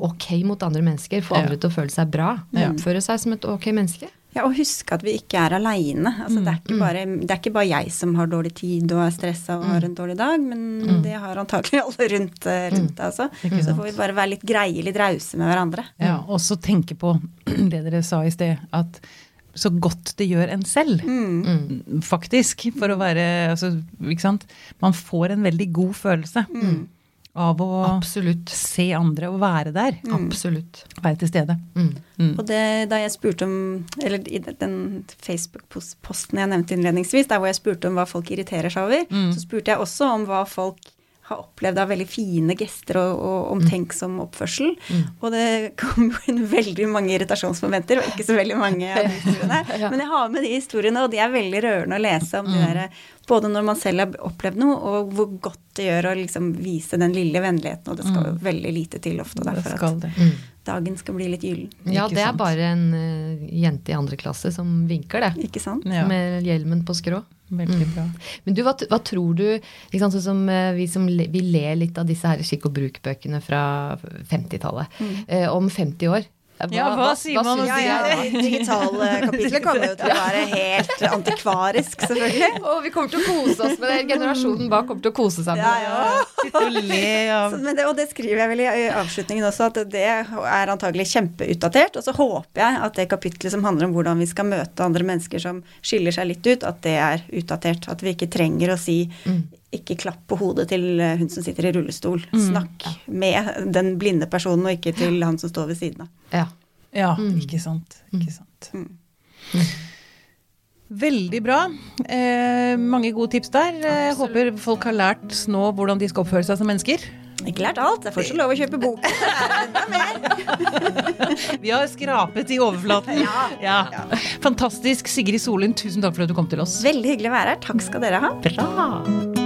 ok mot andre mennesker, få Ja. andre til å føle seg bra, oppføre seg som et ok menneske. Ja, og huske at vi ikke er aleine. Altså, det, er ikke bare- det er ikke bare jeg som har dårlig tid og er stressa og har en dårlig dag, men det har antakelig alle rundt, eh, rundt deg også. Så får vi bare være litt greie, litt rause med hverandre. Ja, og så tenke på *clears throat* det dere sa i sted, at så godt det gjør en selv, faktisk, for å være altså, Ikke sant? Man får en veldig god følelse av å Absolutt. se andre og være der. Absolutt. Være til stede. Mm. Og det, da jeg spurte om Eller i den Facebook-posten jeg nevnte innledningsvis, der hvor jeg spurte om hva folk irriterer seg over, så spurte jeg også om hva folk har opplevd av veldig fine gester og, og omtenksom oppførsel. Og det kom jo inn veldig mange irritasjonsmomenter, og ikke så veldig mange av de *laughs* historiene. *laughs* Ja. Men jeg har med de historiene, og de er veldig rørende å lese om de der, både når man selv har opplevd noe, og hvor godt det gjør å liksom vise den lille vennligheten. Og det skal jo veldig lite til ofte Det derfor at det. Dagen skal bli litt gyllen. Ja, det er bare en uh, jente i andre klasse som vinker, det. Ikke sant? Ja, Med hjelmen på skrå. veldig bra. Men du, hva, hva tror du ikke sant, sånn som uh, Vi som le, vi ler litt av disse her skikk og bruk-bøkene fra 50-tallet. Eh, om 50 år, Ja, hva sier man om Ja, ja, Digitalkapitlet kommer jo til å være helt antikvarisk, selvfølgelig. *laughs* Og vi kommer til å kose oss med det. Generasjonen bak kommer til å kose seg med Ja, det. ja. *laughs* Sitte og le av Så, det, og det skriver jeg vel i i avslutningen også, at det er antagelig kjempeutdatert. Og så håper jeg at det kapitlet som handler om hvordan vi skal møte andre mennesker som skiller seg litt ut, at det er utdatert. At vi ikke trenger å si ikke klapp på hodet til hun som sitter i rullestol. Snakk med den blinde personen, og ikke til han som står ved siden av. Ja. Ja, ikke sant. Ikke sant. Veldig bra. Eh, mange gode tips der. Jeg håper folk har lært nå hvordan de skal oppføre seg som mennesker. Ikke lært alt. Det er fortsatt lov å kjøpe bok. *laughs* Vi har skrapet i overflaten. Ja. Fantastisk. Sigrid Solund, tusen takk for at du kom til oss. Veldig hyggelig å være her. Takk skal dere ha. Bra.